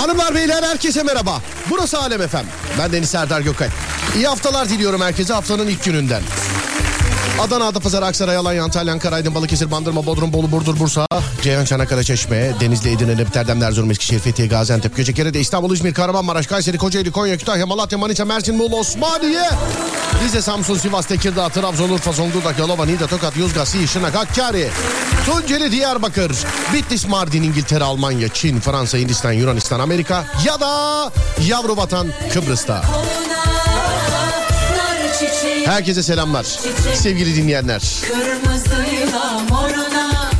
Hanımlar beyler herkese merhaba. Burası Alem Efem. Ben Deniz Serdar Gökay. İyi haftalar diliyorum herkese haftanın ilk gününden. Adana, Adapazarı, Aksaray, Alanya, Antalya, Ankara, Aydın, Balıkesir, Bandırma, Bodrum, Bolu, Burdur, Bursa, Ceyhan, Çanakkale, Çeşme, Denizli, Edirne, Nebit, Erdem, Erzurum, Eskişehir, Fethiye, Gaziantep, Göcekere, İstanbul, İzmir, Kahramanmaraş, Kayseri, Kocaeli, Konya, Kütahya, Malatya, Manisa, Mersin, Muğla, Osmaniye, Rize, Samsun, Sivas, Tekirdağ, Trabzon, Urfa, Zonguldak, Yalova, Niğde, Tokat, Yozgat, Şırnak, Hakkari, Tunceli, Diyarbakır, Bitlis, Mardin, İngiltere, Almanya, Çin, Fransa, Hindistan, Yunanistan, Amerika ya da yavru vatan Kıbrıs'ta. Herkese selamlar. Sevgili dinleyenler.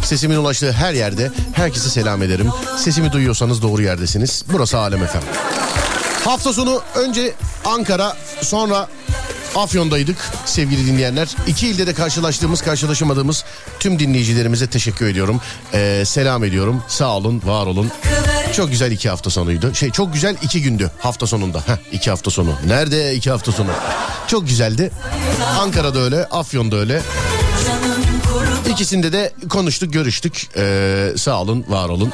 Sesimin ulaştığı her yerde herkese selam ederim. Sesimi duyuyorsanız doğru yerdesiniz. Burası Alem Efem. Hafta sonu önce Ankara sonra Afyon'daydık sevgili dinleyenler. İki ilde de karşılaştığımız karşılaşamadığımız tüm dinleyicilerimize teşekkür ediyorum. Ee, selam ediyorum. Sağ olun, var olun. Çok güzel iki hafta sonuydu. Şey çok güzel iki gündü hafta sonunda. Heh, iki hafta sonu. Nerede iki hafta sonu? Çok güzeldi. Ankara'da öyle, Afyon'da öyle. İkisinde de konuştuk, görüştük. Ee, sağ olun, var olun.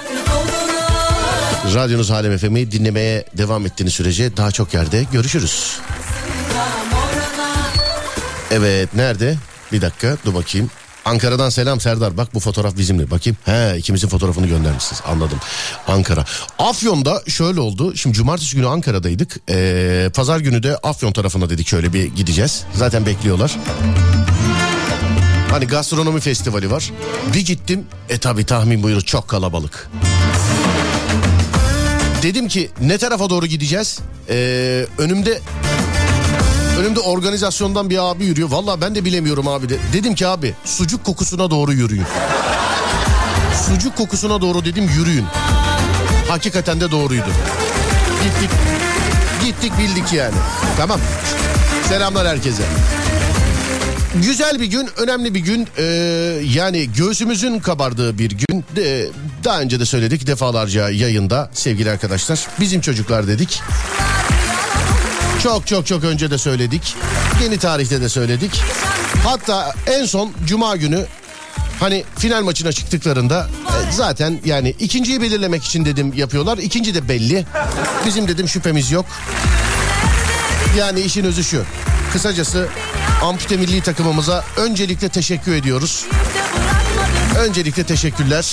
Radyonuz Alem FM'i dinlemeye devam ettiğiniz sürece daha çok yerde görüşürüz. Evet nerede? Bir dakika dur bakayım. Ankara'dan selam Serdar. Bak bu fotoğraf bizimle. Bakayım. He ikimizin fotoğrafını göndermişsiniz. Anladım. Ankara. Afyon'da şöyle oldu. Şimdi cumartesi günü Ankara'daydık. Ee, Pazar günü de Afyon tarafına dedik şöyle bir gideceğiz. Zaten bekliyorlar. Hani gastronomi festivali var. Bir gittim. E tabi tahmin buyurun çok kalabalık. Dedim ki ne tarafa doğru gideceğiz? Ee, önümde önümde organizasyondan bir abi yürüyor. Valla ben de bilemiyorum abi de. Dedim ki abi sucuk kokusuna doğru yürüyün. Sucuk kokusuna doğru dedim yürüyün. Hakikaten de doğruydu. Gittik. Gittik bildik yani. Tamam. Selamlar herkese. Güzel bir gün, önemli bir gün. Ee, yani göğsümüzün kabardığı bir gün. De, daha önce de söyledik defalarca yayında sevgili arkadaşlar. Bizim çocuklar dedik. Çok çok çok önce de söyledik. Yeni tarihte de söyledik. Hatta en son cuma günü hani final maçına çıktıklarında e, zaten yani ikinciyi belirlemek için dedim yapıyorlar. İkinci de belli. Bizim dedim şüphemiz yok. Yani işin özü şu. Kısacası ampute milli takımımıza öncelikle teşekkür ediyoruz. Öncelikle teşekkürler.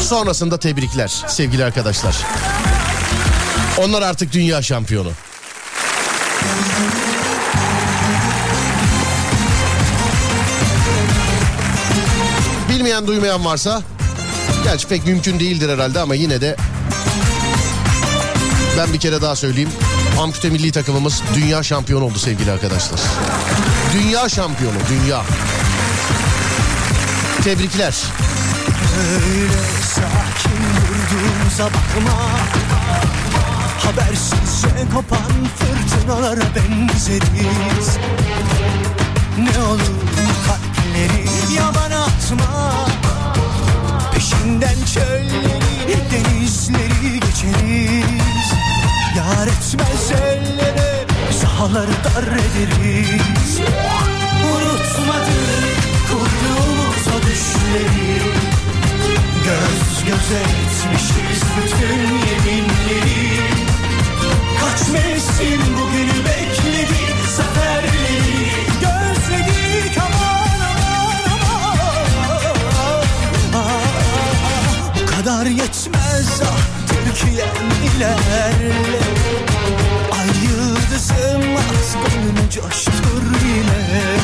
Sonrasında tebrikler sevgili arkadaşlar. Onlar artık dünya şampiyonu. Bilmeyen duymayan varsa Gerçi pek mümkün değildir herhalde ama yine de ben bir kere daha söyleyeyim. Ampute milli takımımız dünya şampiyonu oldu sevgili arkadaşlar. Dünya şampiyonu, dünya. Tebrikler. Öyle sakin durduğumuza bakma Habersizce kopan fırtınalara benzeriz Ne olur kalpleri yalan atma Peşinden çölleri denizleri geçeriz. Yar etmez ellere sahaları dar ederiz. Unutmadık kurduğumuz o düşleri. Göz göze etmişiz bütün yeminleri. Kaç mevsim bugünü bekledi Zaferleri. Gözledik aman kadar yetmez ah Türkiye'm ilerle. Ay yıldızım at golünü coştur yine.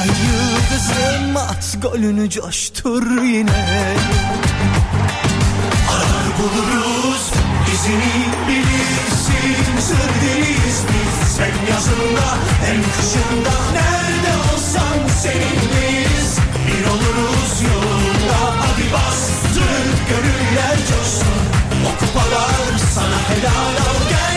Ay yıldızım at golünü coştur yine. Arar buluruz izini bilirsin Sır deliyiz biz. Hem yazında hem kışında. Nerede olsan seninleyiz. Bir oluruz yolunda. Hadi bastır Gönüller coşsun. O kupalar sana helal ol. Gel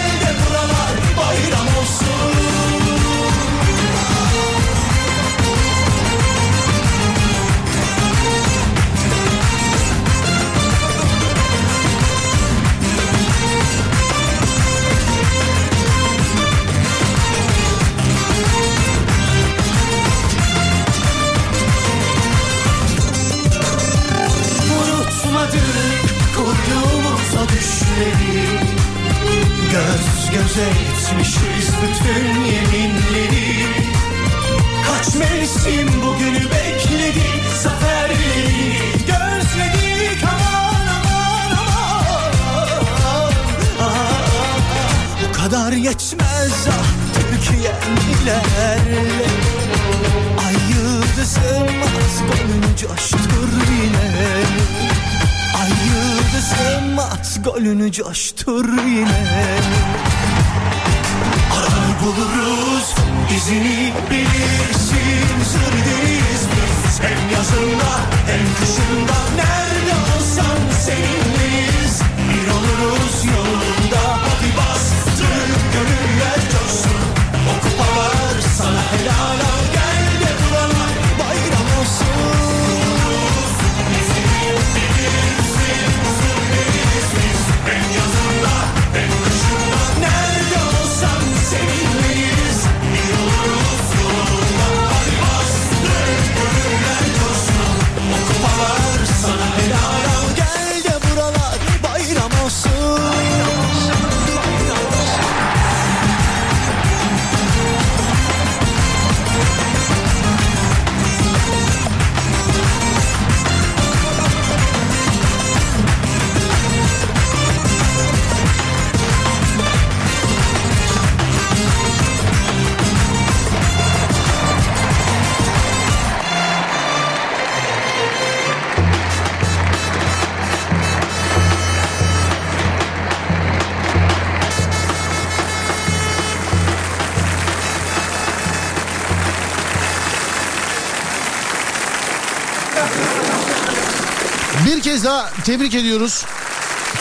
Bir kez daha tebrik ediyoruz.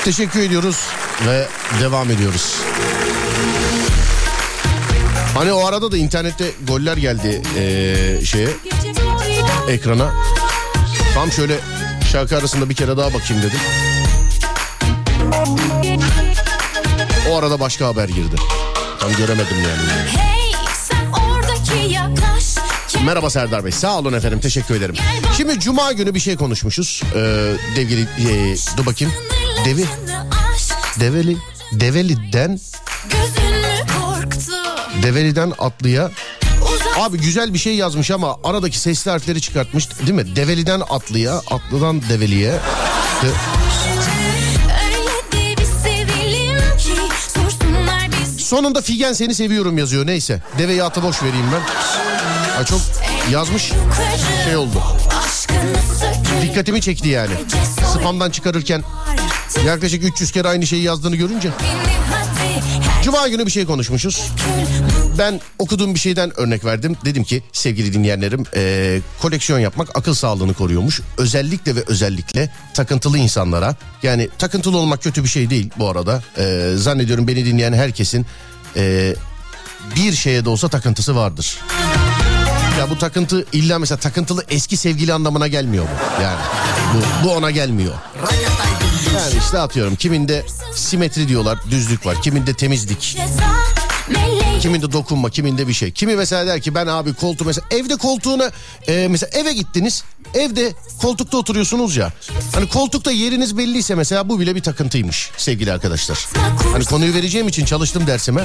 Teşekkür ediyoruz ve devam ediyoruz. Hani o arada da internette goller geldi eee, şeye ekrana. Tam şöyle şarkı arasında bir kere daha bakayım dedim. O arada başka haber girdi. Tam göremedim yani. Hey. Merhaba Serdar Bey. Sağ olun efendim. Teşekkür ederim. Şimdi cuma günü bir şey konuşmuşuz. Ee, devgili e, dur bakayım. Devi Develi Develi'den? Develi'den atlıya Abi güzel bir şey yazmış ama aradaki sesli harfleri çıkartmış değil mi? Develi'den atlıya, atlıdan develiye. De-. Sonunda Figen seni seviyorum yazıyor neyse. Deveyi atı boş vereyim ben. Ha, çok yazmış şey oldu. Dikkatimi çekti yani. Spamdan çıkarırken yaklaşık 300 kere aynı şeyi yazdığını görünce. Cuma günü bir şey konuşmuşuz. Ben okuduğum bir şeyden örnek verdim. Dedim ki sevgili dinleyenlerim eee, koleksiyon yapmak akıl sağlığını koruyormuş. Özellikle ve özellikle takıntılı insanlara. Yani takıntılı olmak kötü bir şey değil bu arada. Eee, zannediyorum beni dinleyen herkesin eee, bir şeye de olsa takıntısı vardır. Ya bu takıntı illa mesela takıntılı eski sevgili anlamına gelmiyor bu. Yani bu, bu ona gelmiyor. Yani işte atıyorum kiminde simetri diyorlar düzlük var. Kiminde temizlik. Kiminde dokunma, kiminde bir şey. Kimi mesela der ki ben abi koltuğu mesela evde koltuğuna e, mesela eve gittiniz. Evde koltukta oturuyorsunuz ya. Hani koltukta yeriniz belliyse mesela bu bile bir takıntıymış sevgili arkadaşlar. Hani konuyu vereceğim için çalıştım dersime.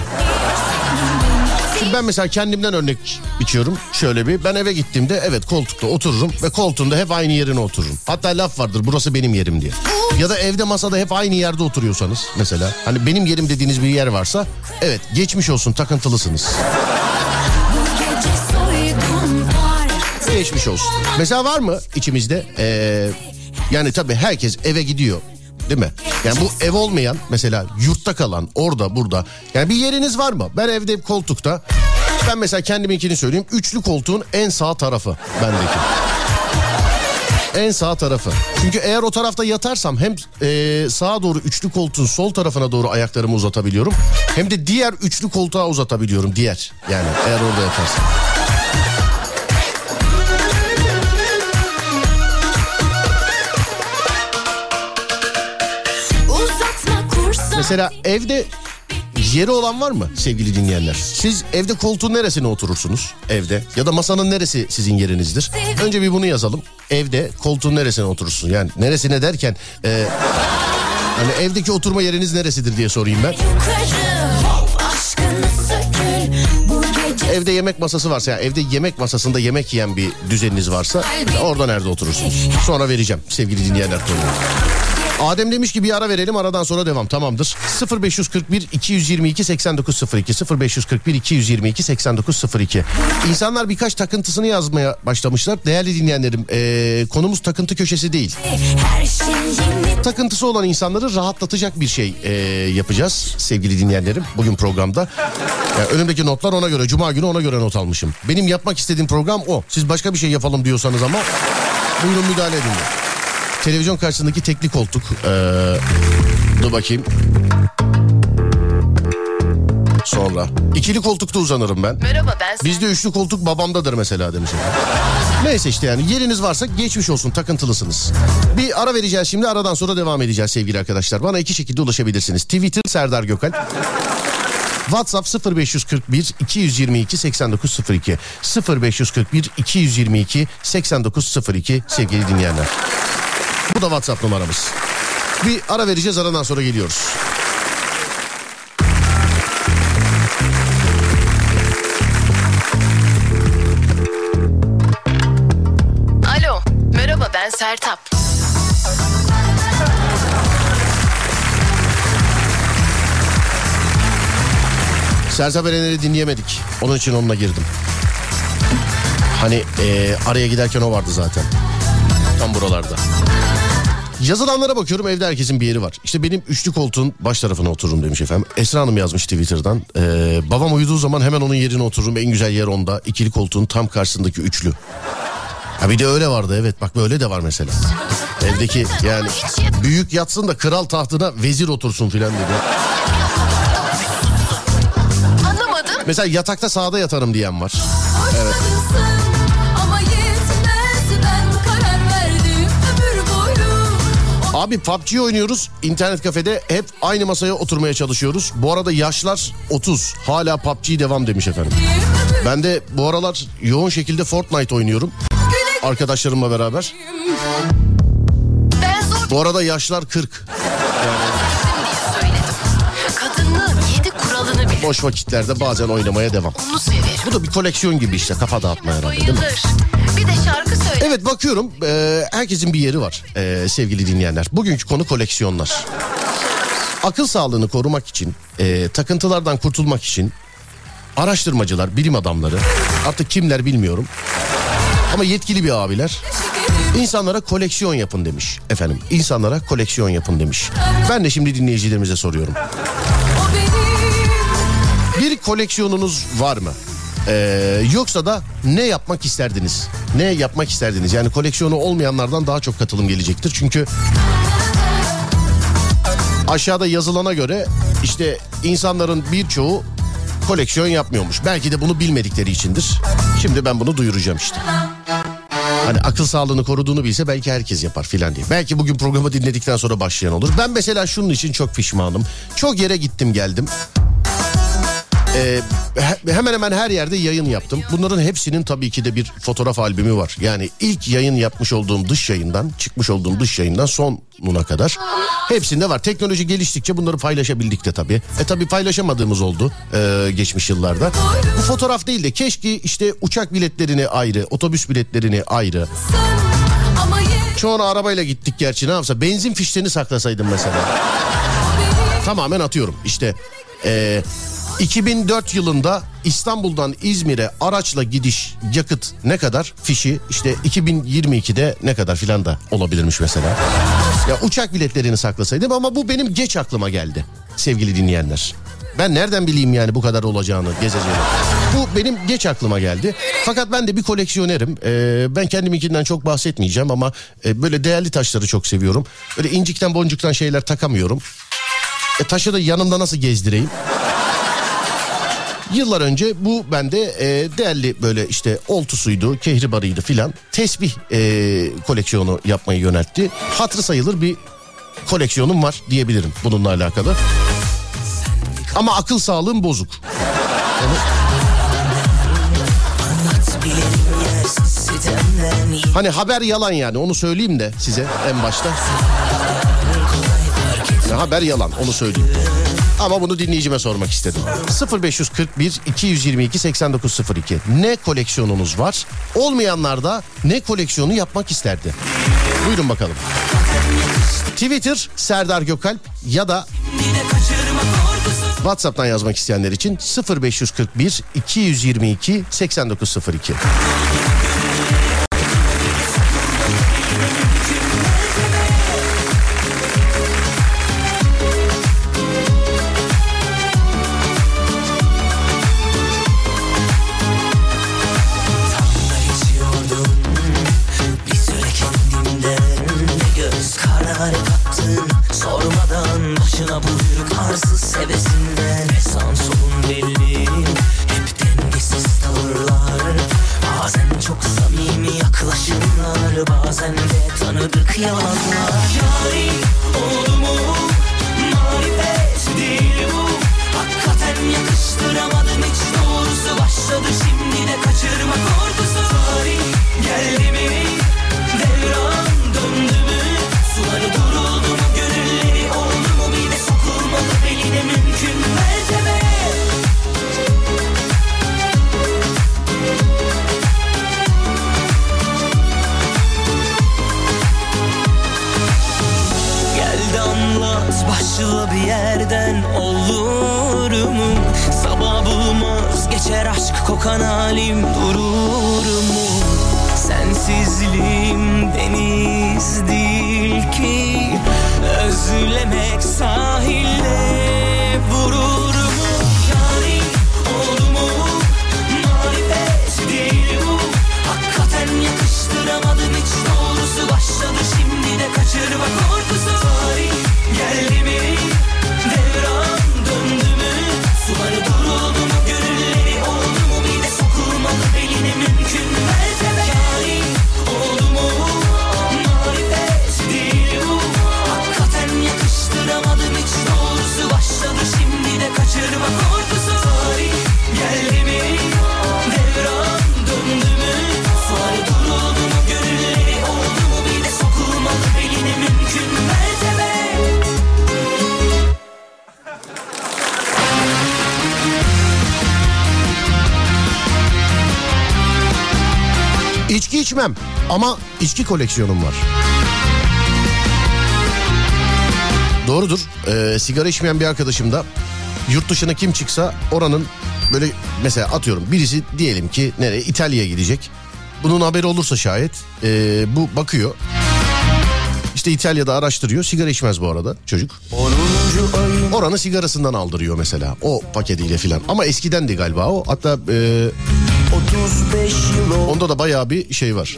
Şimdi ben mesela kendimden örnek biçiyorum. Şöyle bir ben eve gittiğimde evet koltukta otururum ve koltuğunda hep aynı yerine otururum. Hatta laf vardır burası benim yerim diye. Ya da evde masada hep aynı yerde oturuyorsanız mesela. Hani benim yerim dediğiniz bir yer varsa evet geçmiş olsun takıntılısınız. Var. Geçmiş olsun. Mesela var mı içimizde ee, yani tabii herkes eve gidiyor. Değil mi? Yani bu ev olmayan mesela yurtta kalan orada burada. Yani bir yeriniz var mı? Ben evde koltukta. Ben mesela kendiminkini söyleyeyim. Üçlü koltuğun en sağ tarafı bendeki. En sağ tarafı. Çünkü eğer o tarafta yatarsam hem e, sağa doğru üçlü koltuğun sol tarafına doğru ayaklarımı uzatabiliyorum. Hem de diğer üçlü koltuğa uzatabiliyorum. Diğer yani eğer orada yatarsam. Mesela evde yeri olan var mı sevgili dinleyenler? Siz evde koltuğun neresine oturursunuz evde? Ya da masanın neresi sizin yerinizdir? Önce bir bunu yazalım. Evde koltuğun neresine oturursun? Yani neresine derken e, Hani evdeki oturma yeriniz neresidir diye sorayım ben. Evde yemek masası varsa yani evde yemek masasında yemek yiyen bir düzeniniz varsa orada nerede oturursunuz? Sonra vereceğim sevgili dinleyenler konuyu. Adem demiş ki bir ara verelim aradan sonra devam tamamdır. 0541 222 8902 0541 222 8902 İnsanlar birkaç takıntısını yazmaya başlamışlar. Değerli dinleyenlerim eee, konumuz takıntı köşesi değil. Takıntısı olan insanları rahatlatacak bir şey eee, yapacağız sevgili dinleyenlerim bugün programda. Yani önümdeki notlar ona göre cuma günü ona göre not almışım. Benim yapmak istediğim program o. Siz başka bir şey yapalım diyorsanız ama buyurun müdahale edin. Televizyon karşısındaki tekli koltuk. Ee, dur bakayım. Sonra. ikili koltukta uzanırım ben. Merhaba ben Bizde üçlü koltuk babamdadır mesela demiş. Neyse işte yani yeriniz varsa geçmiş olsun takıntılısınız. Bir ara vereceğiz şimdi aradan sonra devam edeceğiz sevgili arkadaşlar. Bana iki şekilde ulaşabilirsiniz. Twitter Serdar Gökal. WhatsApp 0541 222 8902 0541 222 8902 sevgili dinleyenler. Bu da WhatsApp numaramız. Bir ara vereceğiz aradan sonra geliyoruz. Alo merhaba ben Sertap. Sertab Erener'i dinleyemedik. Onun için onunla girdim. Hani eee, araya giderken o vardı zaten. Tam buralarda. Yazılanlara bakıyorum evde herkesin bir yeri var. İşte benim üçlü koltuğun baş tarafına otururum demiş efendim. Esra Hanım yazmış Twitter'dan. Eee, babam uyuduğu zaman hemen onun yerine otururum. En güzel yer onda. İkili koltuğun tam karşısındaki üçlü. Ha bir de öyle vardı evet bak böyle de var mesela. Evdeki yani büyük yatsın da kral tahtına vezir otursun filan dedi. Anlamadım. Mesela yatakta sağda yatarım diyen var. Hoşlanırsın Abi PUBG oynuyoruz. internet kafede hep aynı masaya oturmaya çalışıyoruz. Bu arada yaşlar 30. Hala PUBG devam demiş efendim. Ben de bu aralar yoğun şekilde Fortnite oynuyorum. Arkadaşlarımla beraber. Bu arada yaşlar 40. diye Boş vakitlerde bazen oynamaya devam. Onu severim. Bu da bir koleksiyon gibi işte kafa dağıtma herhalde değil mi? Bir de şarkı söyle. Evet bakıyorum e, herkesin bir yeri var e, sevgili dinleyenler. Bugünkü konu koleksiyonlar. Akıl sağlığını korumak için, e, takıntılardan kurtulmak için araştırmacılar, bilim adamları artık kimler bilmiyorum. Ama yetkili bir abiler insanlara koleksiyon yapın demiş efendim. İnsanlara koleksiyon yapın demiş. Ben de şimdi dinleyicilerimize soruyorum. Bir koleksiyonunuz var mı? Ee, yoksa da ne yapmak isterdiniz? Ne yapmak isterdiniz? Yani koleksiyonu olmayanlardan daha çok katılım gelecektir. Çünkü aşağıda yazılana göre işte insanların birçoğu koleksiyon yapmıyormuş. Belki de bunu bilmedikleri içindir. Şimdi ben bunu duyuracağım işte. Hani akıl sağlığını koruduğunu bilse belki herkes yapar filan diye. Belki bugün programı dinledikten sonra başlayan olur. Ben mesela şunun için çok pişmanım. Çok yere gittim geldim. He- hemen hemen her yerde yayın yaptım. Bunların hepsinin tabii ki de bir fotoğraf albümü var. Yani ilk yayın yapmış olduğum dış yayından, çıkmış olduğum dış yayından sonuna kadar hepsinde var. Teknoloji geliştikçe bunları paylaşabildik de tabii. E tabii paylaşamadığımız oldu e, geçmiş yıllarda. Bu fotoğraf değil de keşke işte uçak biletlerini ayrı, otobüs biletlerini ayrı. Çoğunu arabayla gittik gerçi ne yapsa benzin fişlerini saklasaydım mesela. Tamamen atıyorum işte e, 2004 yılında İstanbul'dan İzmir'e araçla gidiş yakıt ne kadar fişi işte 2022'de ne kadar filan da olabilirmiş mesela. Ya uçak biletlerini saklasaydım ama bu benim geç aklıma geldi sevgili dinleyenler. Ben nereden bileyim yani bu kadar olacağını gezeceğini. Bu benim geç aklıma geldi. Fakat ben de bir koleksiyonerim. Ee, ben kendiminkinden çok bahsetmeyeceğim ama e, böyle değerli taşları çok seviyorum. Böyle incikten boncuktan şeyler takamıyorum. E, taşı da yanımda nasıl gezdireyim? Yıllar önce bu bende e, değerli böyle işte oltusuydu, kehribarıydı filan tesbih e, koleksiyonu yapmayı yöneltti. Hatırı sayılır bir koleksiyonum var diyebilirim bununla alakalı. Ama akıl sağlığım bozuk. Hani haber yalan yani onu söyleyeyim de size en başta. Haber yalan onu söyleyeyim. Ama bunu dinleyicime sormak istedim. 0541 222 8902 ne koleksiyonunuz var? Olmayanlar da ne koleksiyonu yapmak isterdi? Buyurun bakalım. Twitter Serdar Gökalp ya da WhatsApp'tan yazmak isteyenler için 0541 222 8902. yaklaşımlar Bazen de tanıdık yalanlar. Yari oldu mu Marifet değil bu. Hakikaten yakıştıramadım hiç doğrusu Başladı şimdi de kaçırma korkusu. Tarih geldi mi Devran döndü mü? Suları duruldu başla bir yerden olur mu? Sabah bulmaz geçer aşk kokan halim durur mu? Sensizliğim deniz değil ki Özlemek sahile İçki içmem ama içki koleksiyonum var. Doğrudur. Ee, sigara içmeyen bir arkadaşım da yurt dışına kim çıksa oranın böyle mesela atıyorum birisi diyelim ki nereye İtalya'ya gidecek. Bunun haberi olursa şayet ee, bu bakıyor. İşte İtalya'da araştırıyor. Sigara içmez bu arada çocuk. 10. ayın Oranın sigarasından aldırıyor mesela. O paketiyle filan. Ama eskiden de galiba o. Hatta 35 yıl oldu onda da bayağı bir şey var.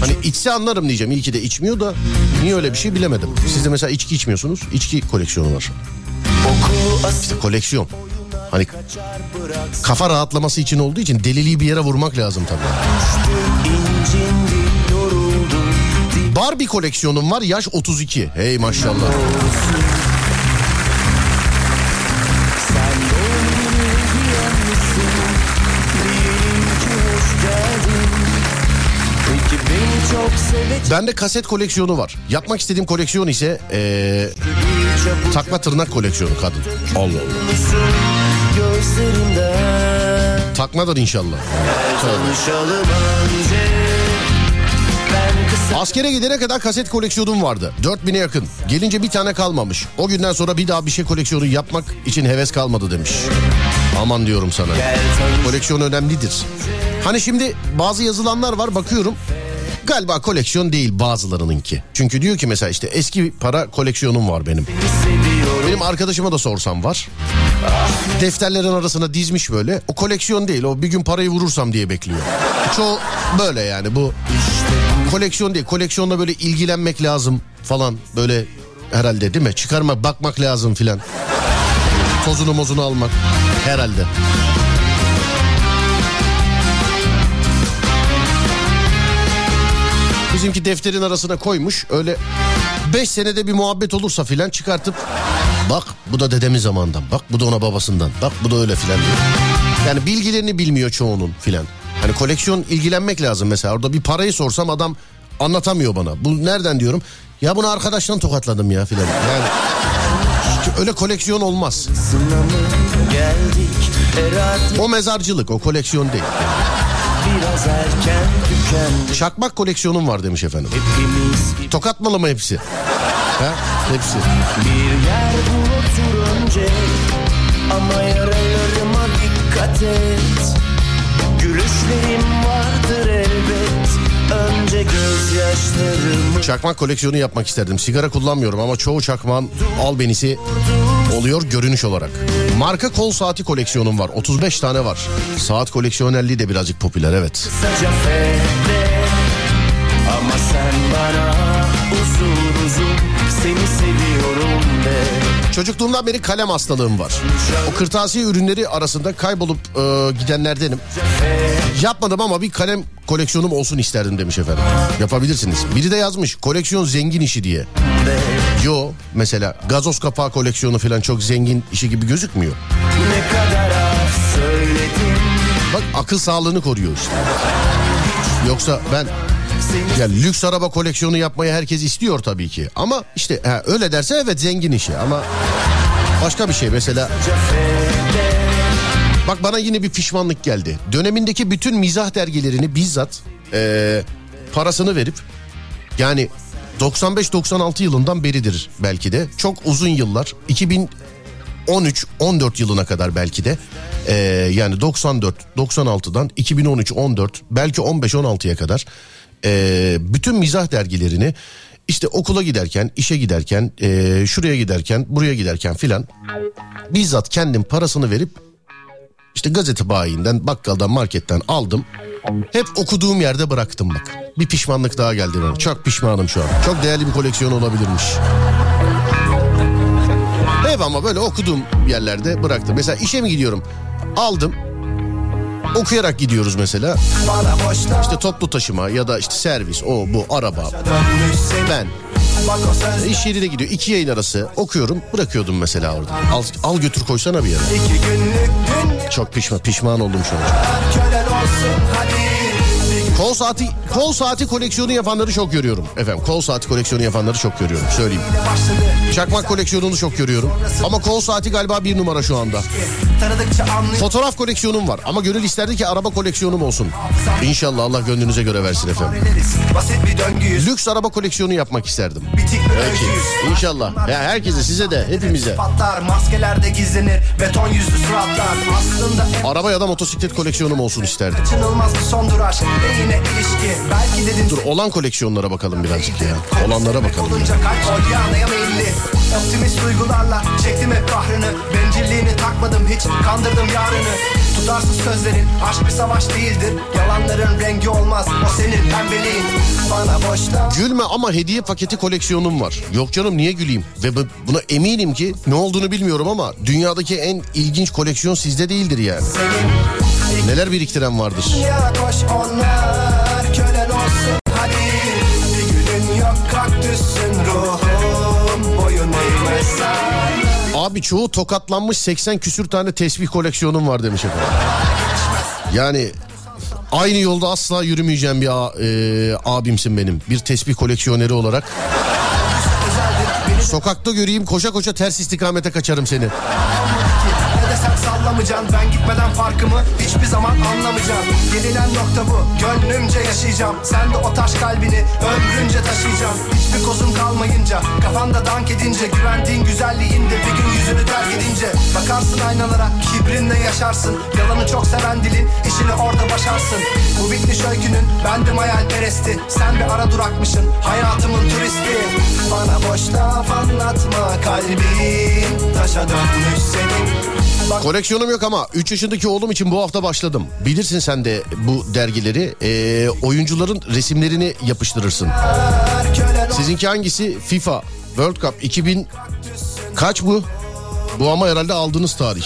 Hani içse anlarım diyeceğim. İyi ki de içmiyor da niye öyle bir şey bilemedim. Siz de mesela içki içmiyorsunuz. İçki koleksiyonu var. asıl Koleksiyon. Hani kafa rahatlaması için olduğu için deliliği bir yere vurmak lazım tabii. Barbie koleksiyonum var yaş 32. Hey maşallah. Bende kaset koleksiyonu var. Yapmak istediğim koleksiyon ise ee, takma tırnak koleksiyonu kadın. Allah Allah. Takmadır inşallah. Askere gidene kadar kaset koleksiyonum vardı. 4000'e yakın. Gelince bir tane kalmamış. O günden sonra bir daha bir şey koleksiyonu yapmak için heves kalmadı demiş. Aman diyorum sana. Koleksiyon önemlidir. Hani şimdi bazı yazılanlar var bakıyorum. Galiba koleksiyon değil bazılarınınki. Çünkü diyor ki mesela işte eski para koleksiyonum var benim. Benim arkadaşıma da sorsam var. Defterlerin arasına dizmiş böyle. O koleksiyon değil o bir gün parayı vurursam diye bekliyor. Çoğu böyle yani bu koleksiyon değil. Koleksiyonla böyle ilgilenmek lazım falan böyle herhalde değil mi? Çıkarmak bakmak lazım filan. Tozunu mozunu almak herhalde. Bizimki defterin arasına koymuş öyle 5 senede bir muhabbet olursa filan çıkartıp bak bu da dedemin zamandan bak bu da ona babasından bak bu da öyle filan diyor. Yani bilgilerini bilmiyor çoğunun filan. Hani koleksiyon ilgilenmek lazım mesela orada bir parayı sorsam adam anlatamıyor bana. Bu nereden diyorum? Ya bunu arkadaştan tokatladım ya filan. Yani Öyle koleksiyon olmaz. O mezarcılık o koleksiyon değil. Biraz erken tükendi Çakmak koleksiyonum var demiş efendim. Hepimiz Tokat malı mı hepsi? Ha? Hepsi. bir yer bul otur önce Ama yaralarıma dikkat et Gülüşlerim vardır elbet Önce gözyaşlarımı Çakmak koleksiyonu yapmak isterdim. Sigara kullanmıyorum ama çoğu çakmağın albenisi oluyor görünüş olarak. Marka kol saati koleksiyonum var. 35 tane var. Saat koleksiyonerliği de birazcık popüler evet. Ama sen bana uzun uzun Seni seviyorum Çocukluğumdan beri kalem hastalığım var. O kırtasiye ürünleri arasında kaybolup e, gidenlerdenim. Yapmadım ama bir kalem koleksiyonum olsun isterdim demiş efendim. Yapabilirsiniz. Biri de yazmış koleksiyon zengin işi diye. Yo mesela gazoz kapağı koleksiyonu falan çok zengin işi gibi gözükmüyor. Ne kadar Bak akıl sağlığını koruyor işte. Yoksa ben ya lüks araba koleksiyonu yapmayı herkes istiyor tabii ki. Ama işte ha, öyle derse evet zengin işi ama başka bir şey mesela Bak bana yine bir pişmanlık geldi. Dönemindeki bütün mizah dergilerini bizzat eee, parasını verip yani 95-96 yılından beridir belki de çok uzun yıllar 2013-14 yılına kadar belki de eee, yani 94-96'dan 2013-14 belki 15-16'ya kadar eee, bütün mizah dergilerini işte okula giderken, işe giderken, eee, şuraya giderken, buraya giderken filan bizzat kendim parasını verip işte gazete bayiinden, bakkaldan, marketten aldım. Hep okuduğum yerde bıraktım bak. Bir pişmanlık daha geldi bana. Çok pişmanım şu an. Çok değerli bir koleksiyon olabilirmiş. Hep ama böyle okuduğum yerlerde bıraktım. Mesela işe mi gidiyorum? Aldım. Okuyarak gidiyoruz mesela. İşte toplu taşıma ya da işte servis, o bu, araba. Ben iş yerine gidiyor. iki yayın arası okuyorum. Bırakıyordum mesela orada. Al, al götür koysana bir yere. Çok pişman, pişman oldum şu an. Hadi Kol saati kol saati koleksiyonu yapanları çok görüyorum. Efendim kol saati koleksiyonu yapanları çok görüyorum. Söyleyeyim. Çakmak koleksiyonunu çok görüyorum. Ama kol saati galiba bir numara şu anda. Fotoğraf koleksiyonum var ama gönül isterdi ki araba koleksiyonum olsun. İnşallah Allah gönlünüze göre versin efendim. Lüks araba koleksiyonu yapmak isterdim. Peki. İnşallah. Ya herkese size de hepimize. Araba ya da motosiklet koleksiyonum olsun isterdim. kaçınılmaz bir son durar Ve yine ilişki Belki dedim Dur olan koleksiyonlara bakalım birazcık ya. Olanlara bakalım. Olunca kalp oryanaya meyilli Optimist duygularla çektim hep kahrını Bencilliğini takmadım hiç kandırdım yarını Tutarsız sözlerin aşk bir savaş değildir Yalanların rengi olmaz o senin pembeliğin Bana boşta Gülme ama hediye paketi koleksiyonum var. Yok canım niye güleyim? Ve bu- buna eminim ki ne olduğunu bilmiyorum ama dünyadaki en ilginç koleksiyon sizde değildir yani. senin Neler biriktiren vardır. Ya koş onlar kölen olsun hadi Bir gülün yok kaktüsün ruhum Boyun Abi çoğu tokatlanmış 80 küsür tane tesbih koleksiyonum var demiş efendim. Yani aynı yolda asla yürümeyeceğim bir a- e, abimsin benim. Bir tesbih koleksiyoneri olarak. Sokakta göreyim koşa koşa ters istikamete kaçarım seni. Desem sallamayacaksın Ben gitmeden farkımı hiçbir zaman anlamayacaksın. Gelinen nokta bu Gönlümce yaşayacağım. Sen de o taş kalbini ömrünce taşıyacaksın. Hiçbir kozun kalmayınca Kafanda dank edince Güvendiğin güzelliğinde bir gün yüzünü terk edince. Bakarsın aynalara kibrinle yaşarsın. Yalanı çok seven dilin işini orada başarsın. Bu bitmiş öykünün bendim hayalperesti Sen bir ara durakmışsın hayatımın turisti. Bana boş laf anlatma kalbin Taşa dönmüş senin Koleksiyonum yok ama 3 yaşındaki oğlum için bu hafta başladım. Bilirsin sen de bu dergileri. Ee, oyuncuların resimlerini yapıştırırsın. Sizinki hangisi? FIFA World Cup 2000 kaç bu? Bu ama herhalde aldığınız tarih.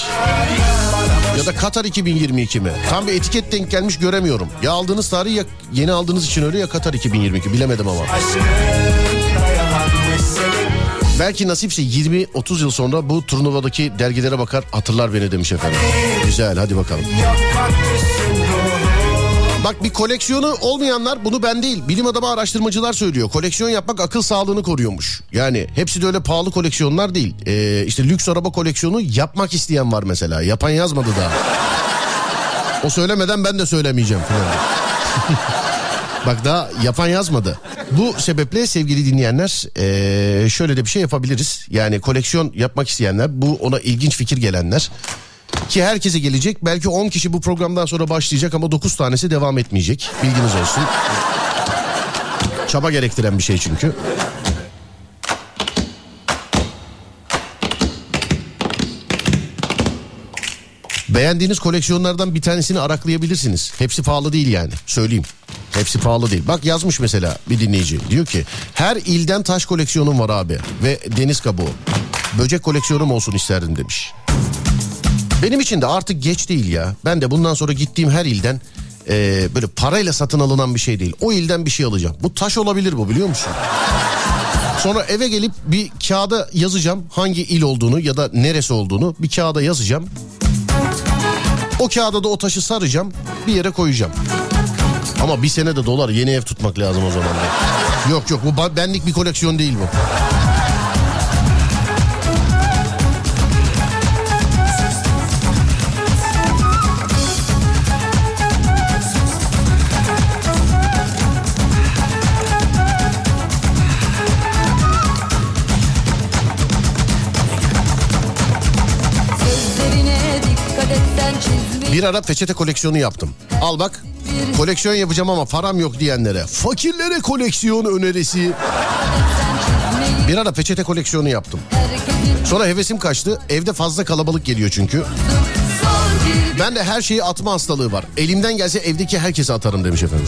Ya da Katar 2022 mi? Tam bir etiket denk gelmiş göremiyorum. Ya aldığınız tarih ya yeni aldığınız için öyle ya Katar 2022 bilemedim ama. senin Belki nasipse 20-30 yıl sonra bu turnuvadaki dergilere bakar hatırlar beni demiş efendim. Güzel hadi bakalım. Bak bir koleksiyonu olmayanlar bunu ben değil bilim adamı araştırmacılar söylüyor. Koleksiyon yapmak akıl sağlığını koruyormuş. Yani hepsi de öyle pahalı koleksiyonlar değil. Ee, işte lüks araba koleksiyonu yapmak isteyen var mesela. Yapan yazmadı daha. O söylemeden ben de söylemeyeceğim. Bak daha yapan yazmadı. Bu sebeple sevgili dinleyenler eee, şöyle de bir şey yapabiliriz. Yani koleksiyon yapmak isteyenler bu ona ilginç fikir gelenler ki herkese gelecek. Belki 10 kişi bu programdan sonra başlayacak ama 9 tanesi devam etmeyecek. Bilginiz olsun. Çaba gerektiren bir şey çünkü. Beğendiğiniz koleksiyonlardan bir tanesini araklayabilirsiniz. Hepsi pahalı değil yani. Söyleyeyim. Hepsi pahalı değil. Bak yazmış mesela bir dinleyici. Diyor ki her ilden taş koleksiyonum var abi. Ve deniz kabuğu. Böcek koleksiyonum olsun isterdim demiş. Benim için de artık geç değil ya. Ben de bundan sonra gittiğim her ilden e, böyle parayla satın alınan bir şey değil. O ilden bir şey alacağım. Bu taş olabilir bu biliyor musun? Sonra eve gelip bir kağıda yazacağım hangi il olduğunu ya da neresi olduğunu bir kağıda yazacağım. O kağıda da o taşı saracağım bir yere koyacağım. Ama bir sene de dolar yeni ev tutmak lazım o zaman. Yok yok bu benlik bir koleksiyon değil bu. Bir ara peçete koleksiyonu yaptım. Al bak koleksiyon yapacağım ama param yok diyenlere. Fakirlere koleksiyon önerisi. Bir ara peçete koleksiyonu yaptım. Sonra hevesim kaçtı. Evde fazla kalabalık geliyor çünkü. Ben de her şeyi atma hastalığı var. Elimden gelse evdeki herkese atarım demiş efendim.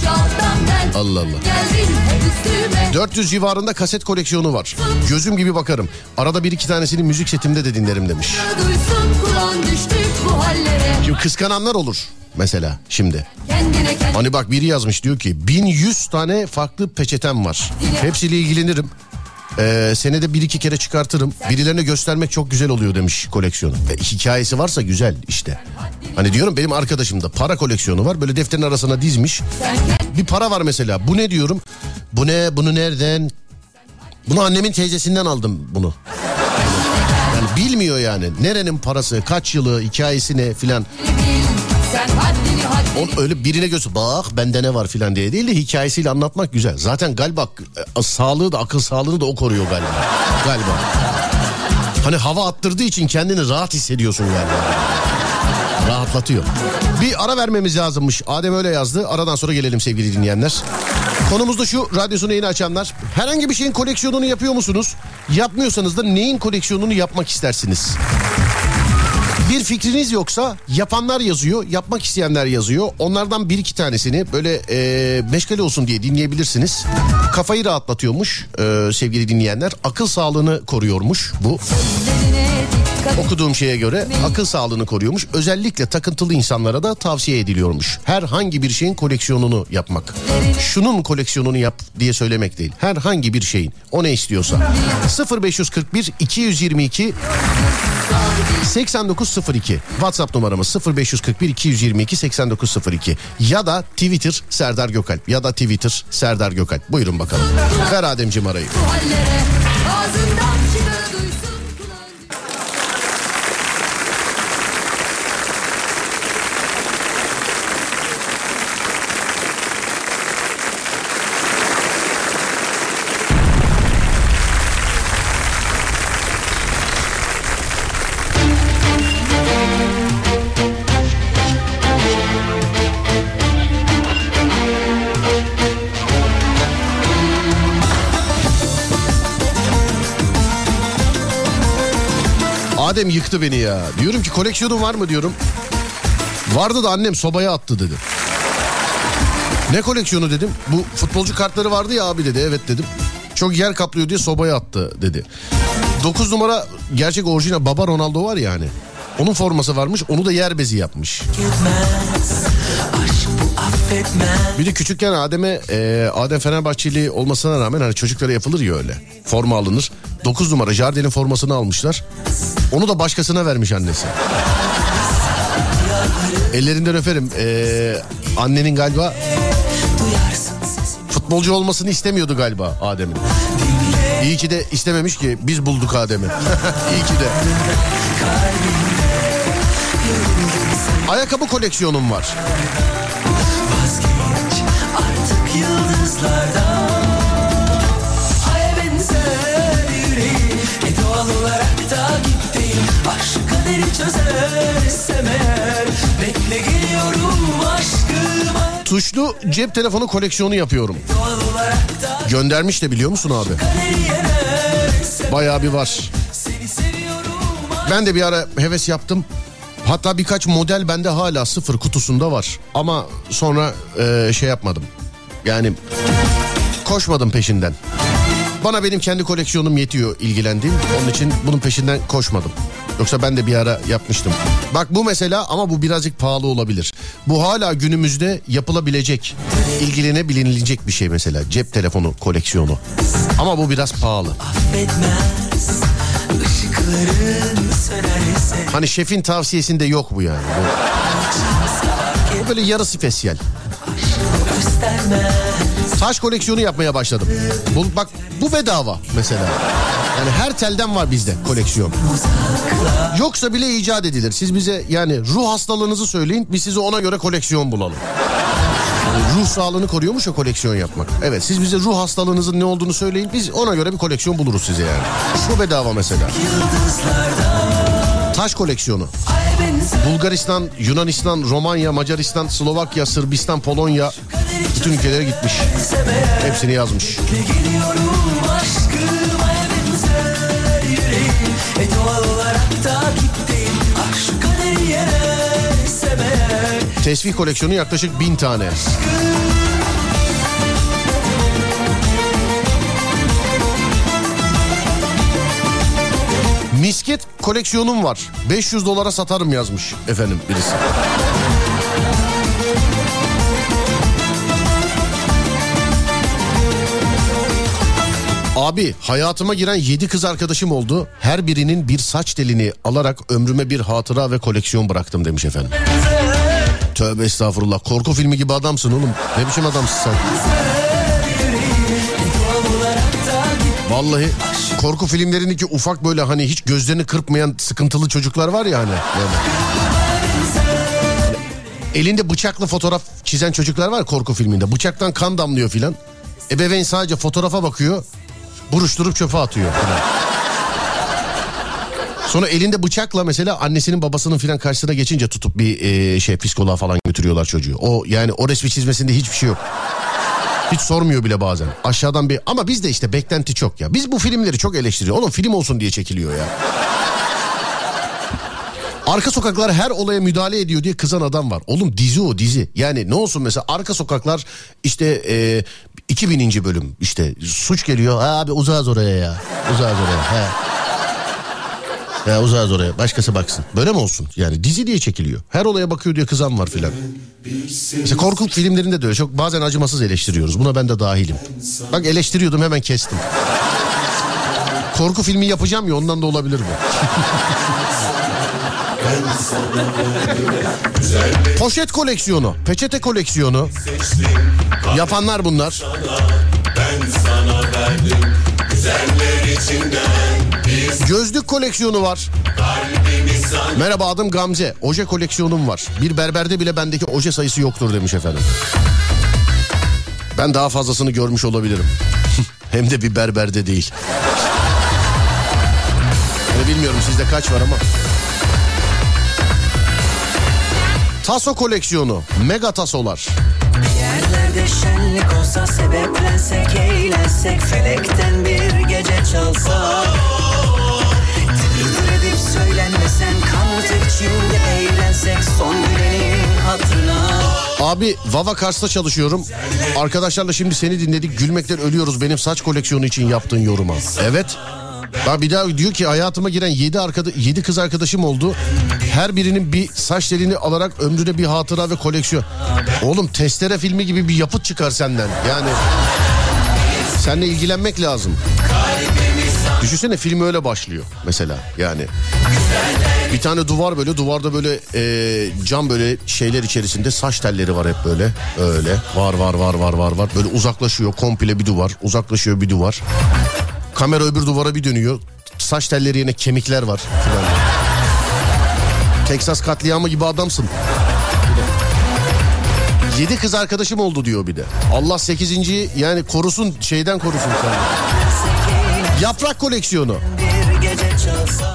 Allah Allah. Geldin hep üstüme 400 civarında kaset koleksiyonu var. Gözüm gibi bakarım. Arada bir iki tanesini müzik setimde de dinlerim demiş. Duysun kulağın düştük bu hallere Şimdi kıskananlar olur mesela şimdi. Hani bak biri yazmış diyor ki 1100 tane farklı peçetem var. Hepsiyle ilgilenirim. Ee, senede bir iki kere çıkartırım. Birilerine göstermek çok güzel oluyor demiş koleksiyonu. E, hikayesi varsa güzel işte. Hani diyorum benim arkadaşım da para koleksiyonu var. Böyle defterin arasına dizmiş. Bir para var mesela. Bu ne diyorum? Bu ne? Bunu nereden? Bunu annemin teyzesinden aldım bunu. Bilmiyor yani. Nerenin parası, kaç yılı, hikayesi ne filan. On öyle birine göster bak bende ne var filan diye değil de hikayesiyle anlatmak güzel. Zaten galiba e, sağlığı da akıl sağlığını da o koruyor galiba. galiba. Hani hava attırdığı için kendini rahat hissediyorsun yani. Rahatlatıyor. Bir ara vermemiz lazımmış. Adem öyle yazdı. Aradan sonra gelelim sevgili dinleyenler. Konumuz da şu radyosunu yeni açanlar. Herhangi bir şeyin koleksiyonunu yapıyor musunuz? Yapmıyorsanız da neyin koleksiyonunu yapmak istersiniz? Bir fikriniz yoksa yapanlar yazıyor, yapmak isteyenler yazıyor. Onlardan bir iki tanesini böyle e, meşgale olsun diye dinleyebilirsiniz. Kafayı rahatlatıyormuş e, sevgili dinleyenler. Akıl sağlığını koruyormuş bu. Sözlerine Okuduğum şeye göre akıl sağlığını koruyormuş. Özellikle takıntılı insanlara da tavsiye ediliyormuş. Herhangi bir şeyin koleksiyonunu yapmak. Şunun koleksiyonunu yap diye söylemek değil. Herhangi bir şeyin. O ne istiyorsa. 0541 222 8902 WhatsApp numaramız 0541 222 8902 ya da Twitter Serdar Gökalp ya da Twitter Serdar Gökalp. Buyurun bakalım. Ver Ademciğim arayı. bu Adem yıktı beni ya. Diyorum ki koleksiyonun var mı diyorum. Vardı da annem sobaya attı dedi. Ne koleksiyonu dedim. Bu futbolcu kartları vardı ya abi dedi. Evet dedim. Çok yer kaplıyor diye sobaya attı dedi. 9 numara gerçek orijinal baba Ronaldo var ya hani. Onun forması varmış onu da yer bezi yapmış. Bir de küçükken Adem'e e, Adem Fenerbahçeli olmasına rağmen hani çocuklara yapılır ya öyle. Forma alınır. 9 numara Jardel'in formasını almışlar. Onu da başkasına vermiş annesi. Ellerinden öperim. Ee, annenin galiba futbolcu olmasını istemiyordu galiba Adem'in. İyi ki de istememiş ki biz bulduk Adem'i. İyi ki de. Ayakkabı koleksiyonum var. vazgeç artık yıldızlardan Aşk kaderi çözersem eğer Bekle geliyorum aşkıma Tuşlu cep telefonu koleksiyonu yapıyorum. Göndermiş de biliyor musun abi? Bayağı bir var. Ben de bir ara heves yaptım. Hatta birkaç model bende hala sıfır kutusunda var. Ama sonra e, şey yapmadım. Yani koşmadım peşinden. Bana benim kendi koleksiyonum yetiyor ilgilendiğim. Onun için bunun peşinden koşmadım. Yoksa ben de bir ara yapmıştım. Bak bu mesela ama bu birazcık pahalı olabilir. Bu hala günümüzde yapılabilecek, ilgilenebilinecek bir şey mesela. Cep telefonu koleksiyonu. Ama bu biraz pahalı. Hani şefin tavsiyesinde yok bu yani. Bu, böyle yarı spesiyel. göstermez Taş koleksiyonu yapmaya başladım. Bu, bak bu bedava mesela. Yani her telden var bizde koleksiyon. Yoksa bile icat edilir. Siz bize yani ruh hastalığınızı söyleyin biz size ona göre koleksiyon bulalım. Ruh sağlığını koruyormuş ya koleksiyon yapmak. Evet siz bize ruh hastalığınızın ne olduğunu söyleyin biz ona göre bir koleksiyon buluruz size yani. Bu bedava mesela. Taş koleksiyonu. Bulgaristan, Yunanistan, Romanya, Macaristan, Slovakya, Sırbistan, Polonya bütün ülkelere gitmiş. Hepsini yazmış. Tesbih koleksiyonu yaklaşık bin tane. Misket koleksiyonum var. 500 dolara satarım yazmış efendim birisi. Abi hayatıma giren 7 kız arkadaşım oldu. Her birinin bir saç telini alarak ömrüme bir hatıra ve koleksiyon bıraktım demiş efendim. Tövbe estağfurullah. Korku filmi gibi adamsın oğlum. Ne biçim adamsın sen? Vallahi korku filmlerindeki ufak böyle hani hiç gözlerini kırpmayan sıkıntılı çocuklar var ya hani. Böyle. Elinde bıçakla fotoğraf çizen çocuklar var korku filminde. Bıçaktan kan damlıyor filan. Ebeveyn sadece fotoğrafa bakıyor. Buruşturup çöpe atıyor. filan. Sonra elinde bıçakla mesela annesinin babasının filan karşısına geçince tutup bir e, şey psikoloğa falan götürüyorlar çocuğu. O yani o resmi çizmesinde hiçbir şey yok. Hiç sormuyor bile bazen. Aşağıdan bir ama bizde işte beklenti çok ya. Biz bu filmleri çok eleştiriyor. Oğlum film olsun diye çekiliyor ya. Arka sokaklar her olaya müdahale ediyor diye kızan adam var. Oğlum dizi o dizi. Yani ne olsun mesela arka sokaklar işte e, 2000. bölüm işte suç geliyor. Ha abi uzağız oraya ya. Uzağız oraya. He. Ya uzağız oraya başkası baksın. Böyle mi olsun? Yani dizi diye çekiliyor. Her olaya bakıyor diye kızan var filan. Mesela korku filmlerinde de öyle. Çok bazen acımasız eleştiriyoruz. Buna ben de dahilim. Bak eleştiriyordum hemen kestim. Korku filmi yapacağım ya ondan da olabilir bu. Poşet koleksiyonu, peçete koleksiyonu. Yapanlar bunlar. Gözlük koleksiyonu var. Merhaba adım Gamze. Oje koleksiyonum var. Bir berberde bile bendeki oje sayısı yoktur demiş efendim. Ben daha fazlasını görmüş olabilirim. Hem de bir berberde değil. Yani bilmiyorum sizde kaç var ama. Taso koleksiyonu. Mega tasolar. Yerlerde şenlik olsa sebeplensek eğlensek Felekten bir gece çalsa Tır edip söylenmesen kanat içinde eğlensek Son gülenin hatırına Abi Vava Kars'ta çalışıyorum. Arkadaşlarla şimdi seni dinledik. Gülmekten ölüyoruz benim saç koleksiyonu için yaptığın yoruma. Evet. Bak bir daha diyor ki hayatıma giren 7 arkada 7 kız arkadaşım oldu. Her birinin bir saç telini alarak ömrüne bir hatıra ve koleksiyon. Oğlum testere filmi gibi bir yapıt çıkar senden. Yani seninle ilgilenmek lazım. Düşünsene film öyle başlıyor mesela yani. Bir tane duvar böyle duvarda böyle e, cam böyle şeyler içerisinde saç telleri var hep böyle. Öyle var var var var var var. Böyle uzaklaşıyor komple bir duvar. Uzaklaşıyor bir duvar. Kamera öbür duvara bir dönüyor. Saç telleri yerine kemikler var filan. Texas katliamı gibi adamsın. Yedi kız arkadaşım oldu diyor bir de. Allah sekizinciyi yani korusun şeyden korusun sen. Yaprak koleksiyonu.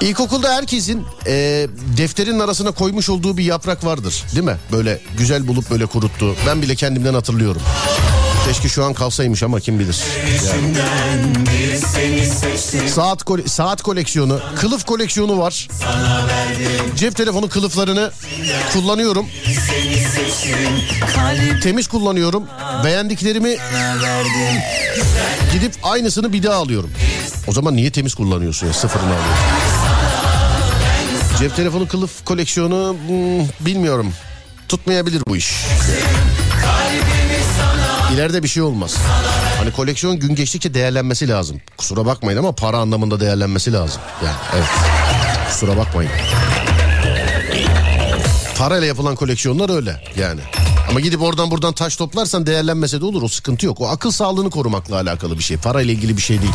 İlkokulda herkesin e, defterin arasına koymuş olduğu bir yaprak vardır değil mi? Böyle güzel bulup böyle kuruttu. Ben bile kendimden hatırlıyorum. Keşke şu an kalsaymış ama kim bilir. Yani. Saat kole- saat koleksiyonu, kılıf koleksiyonu var. Cep telefonu kılıflarını kullanıyorum. Temiz kullanıyorum. Beğendiklerimi gidip aynısını bir daha alıyorum. O zaman niye temiz kullanıyorsun ya? Sıfırını alıyorsun. Cep telefonu kılıf koleksiyonu hmm, bilmiyorum. Tutmayabilir bu iş. İleride bir şey olmaz. Hani koleksiyon gün geçtikçe değerlenmesi lazım. Kusura bakmayın ama para anlamında değerlenmesi lazım. Yani evet. Kusura bakmayın. Parayla yapılan koleksiyonlar öyle yani. Ama gidip oradan buradan taş toplarsan değerlenmese de olur. O sıkıntı yok. O akıl sağlığını korumakla alakalı bir şey. Parayla ilgili bir şey değil.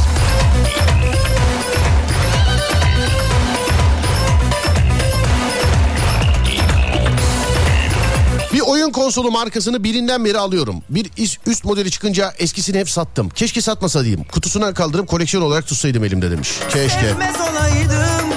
Oyun konsolu markasını birinden beri alıyorum. Bir üst modeli çıkınca eskisini hep sattım. Keşke satmasaydım. Kutusuna kaldırıp koleksiyon olarak tutsaydım elimde demiş. Keşke. Sevmez olaydım,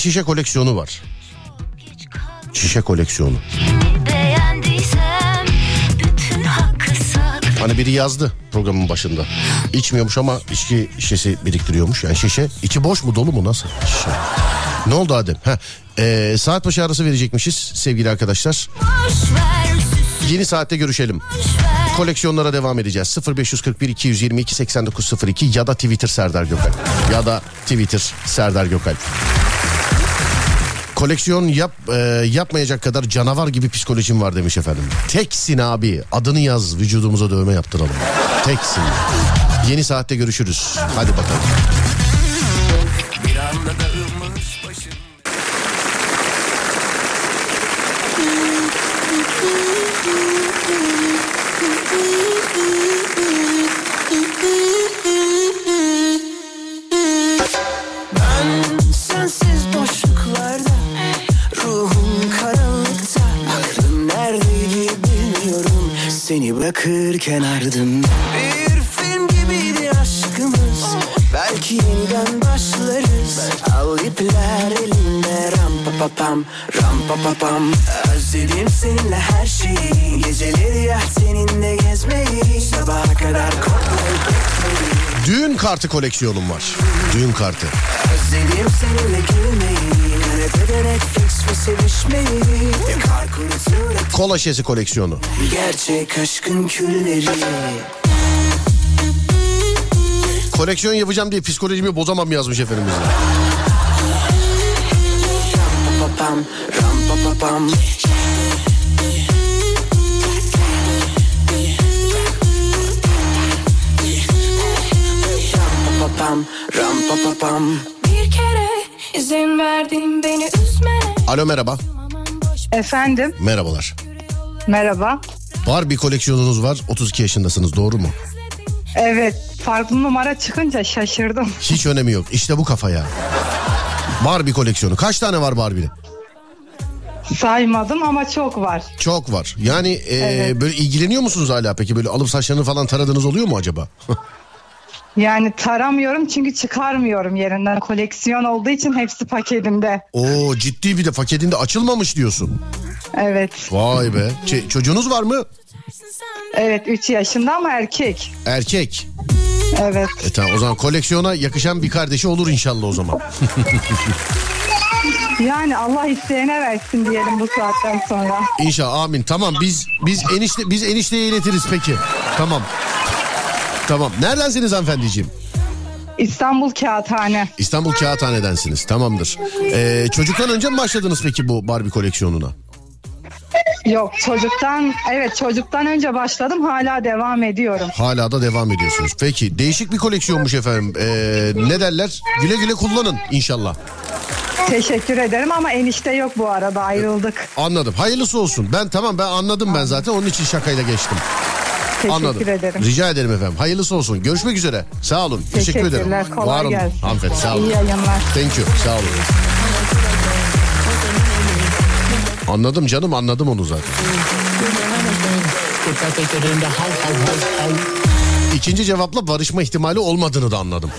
şişe koleksiyonu var. Şişe koleksiyonu. Hani biri yazdı programın başında. İçmiyormuş ama içki şişesi biriktiriyormuş. Yani şişe içi boş mu dolu mu nasıl? Şişe. Ne oldu Adem? Ha, ee, saat başı arası verecekmişiz sevgili arkadaşlar. Yeni saatte görüşelim. Koleksiyonlara devam edeceğiz. 0541 222 8902 ya da Twitter Serdar Gökalp. Ya da Twitter Serdar Gökalp. Koleksiyon yap e, yapmayacak kadar canavar gibi psikolojim var demiş efendim. Teksin abi. Adını yaz vücudumuza dövme yaptıralım. Teksin. Yeni saatte görüşürüz. Hadi bakalım. Bırakırken ardımda Bir film gibiydi aşkımız. Belki yeniden başlarız. Al ipler elinde rampa pa pam ram pa pa pam. Özledim seninle her şeyi. Geceleri yer seninle gezmeyi. Sabaha kadar koklayıp Düğün kartı koleksiyonum var. Düğün kartı. Özledim seninle gülmeyi Kola şişesi koleksiyonu. gerçek aşkın külleri Koleksiyon yapacağım diye psikolojimi bozamam yazmış efendimiz. Ram pa pa pam izin verdin beni üzmene. Alo merhaba. Efendim, Merhabalar. merhaba. Var bir koleksiyonunuz var. 32 yaşındasınız doğru mu? Evet, farklı numara çıkınca şaşırdım. Hiç önemi yok. İşte bu kafaya. Barbie koleksiyonu. Kaç tane var Barbie'de? Saymadım ama çok var. Çok var. Yani e, Evet. böyle ilgileniyor musunuz hala peki? Böyle alıp saçlarını falan taradığınız oluyor mu acaba? Yani taramıyorum çünkü çıkarmıyorum yerinden. Koleksiyon olduğu için hepsi paketimde. Oo ciddi bir de paketinde açılmamış diyorsun. Evet, Vay be. Ç- çocuğunuz var mı? evet 3 yaşında ama erkek. Erkek. Evet. E tamam o zaman koleksiyona yakışan bir kardeşi olur inşallah o zaman. Yani Allah isteyene versin diyelim bu saatten sonra. İnşallah amin. Tamam biz biz enişte biz enişteye iletiriz peki. Tamam. Tamam. Neredensiniz hanımefendiciğim? İstanbul Kağıthane. İstanbul Kağıthane'densiniz. Tamamdır. Ee, çocuktan önce mi başladınız peki bu Barbie koleksiyonuna? Yok çocuktan, evet çocuktan önce başladım hala devam ediyorum. Hala da devam ediyorsunuz. Peki değişik bir koleksiyonmuş efendim. Ee, ne derler? Güle güle kullanın inşallah. Teşekkür ederim ama enişte yok bu arada ayrıldık. Anladım. Hayırlısı olsun. Ben tamam ben anladım ben zaten onun için şakayla geçtim. Teşekkür Anladım. ederim. Rica ederim efendim. Hayırlısı olsun. Görüşmek üzere. Sağ olun. Teşekkür ederim. Kolay Var olun. gelsin. Hanımefendi sağ olun. İyi yayınlar. Thank you. Sağ olun. Anladım canım anladım onu zaten. İkinci cevapla barışma ihtimali olmadığını da anladım.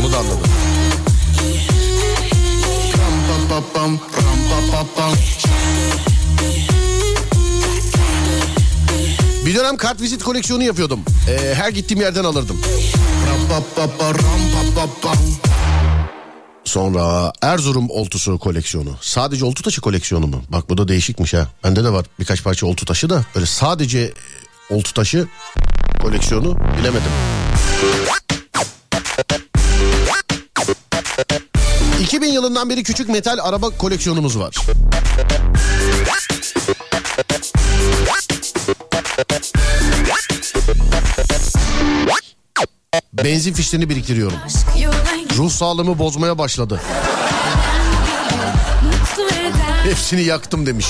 Onu da anladım. Bir dönem kart vizit koleksiyonu yapıyordum. Ee, her gittiğim yerden alırdım. Sonra Erzurum oltusu koleksiyonu. Sadece oltu taşı koleksiyonu mu? Bak bu da değişikmiş ha. Bende de var birkaç parça oltu taşı da. Böyle sadece e, oltu taşı koleksiyonu bilemedim. ...2000 yılından beri küçük metal araba koleksiyonumuz var. Benzin fişlerini biriktiriyorum. Ruh sağlığımı bozmaya başladı. Hepsini yaktım demiş.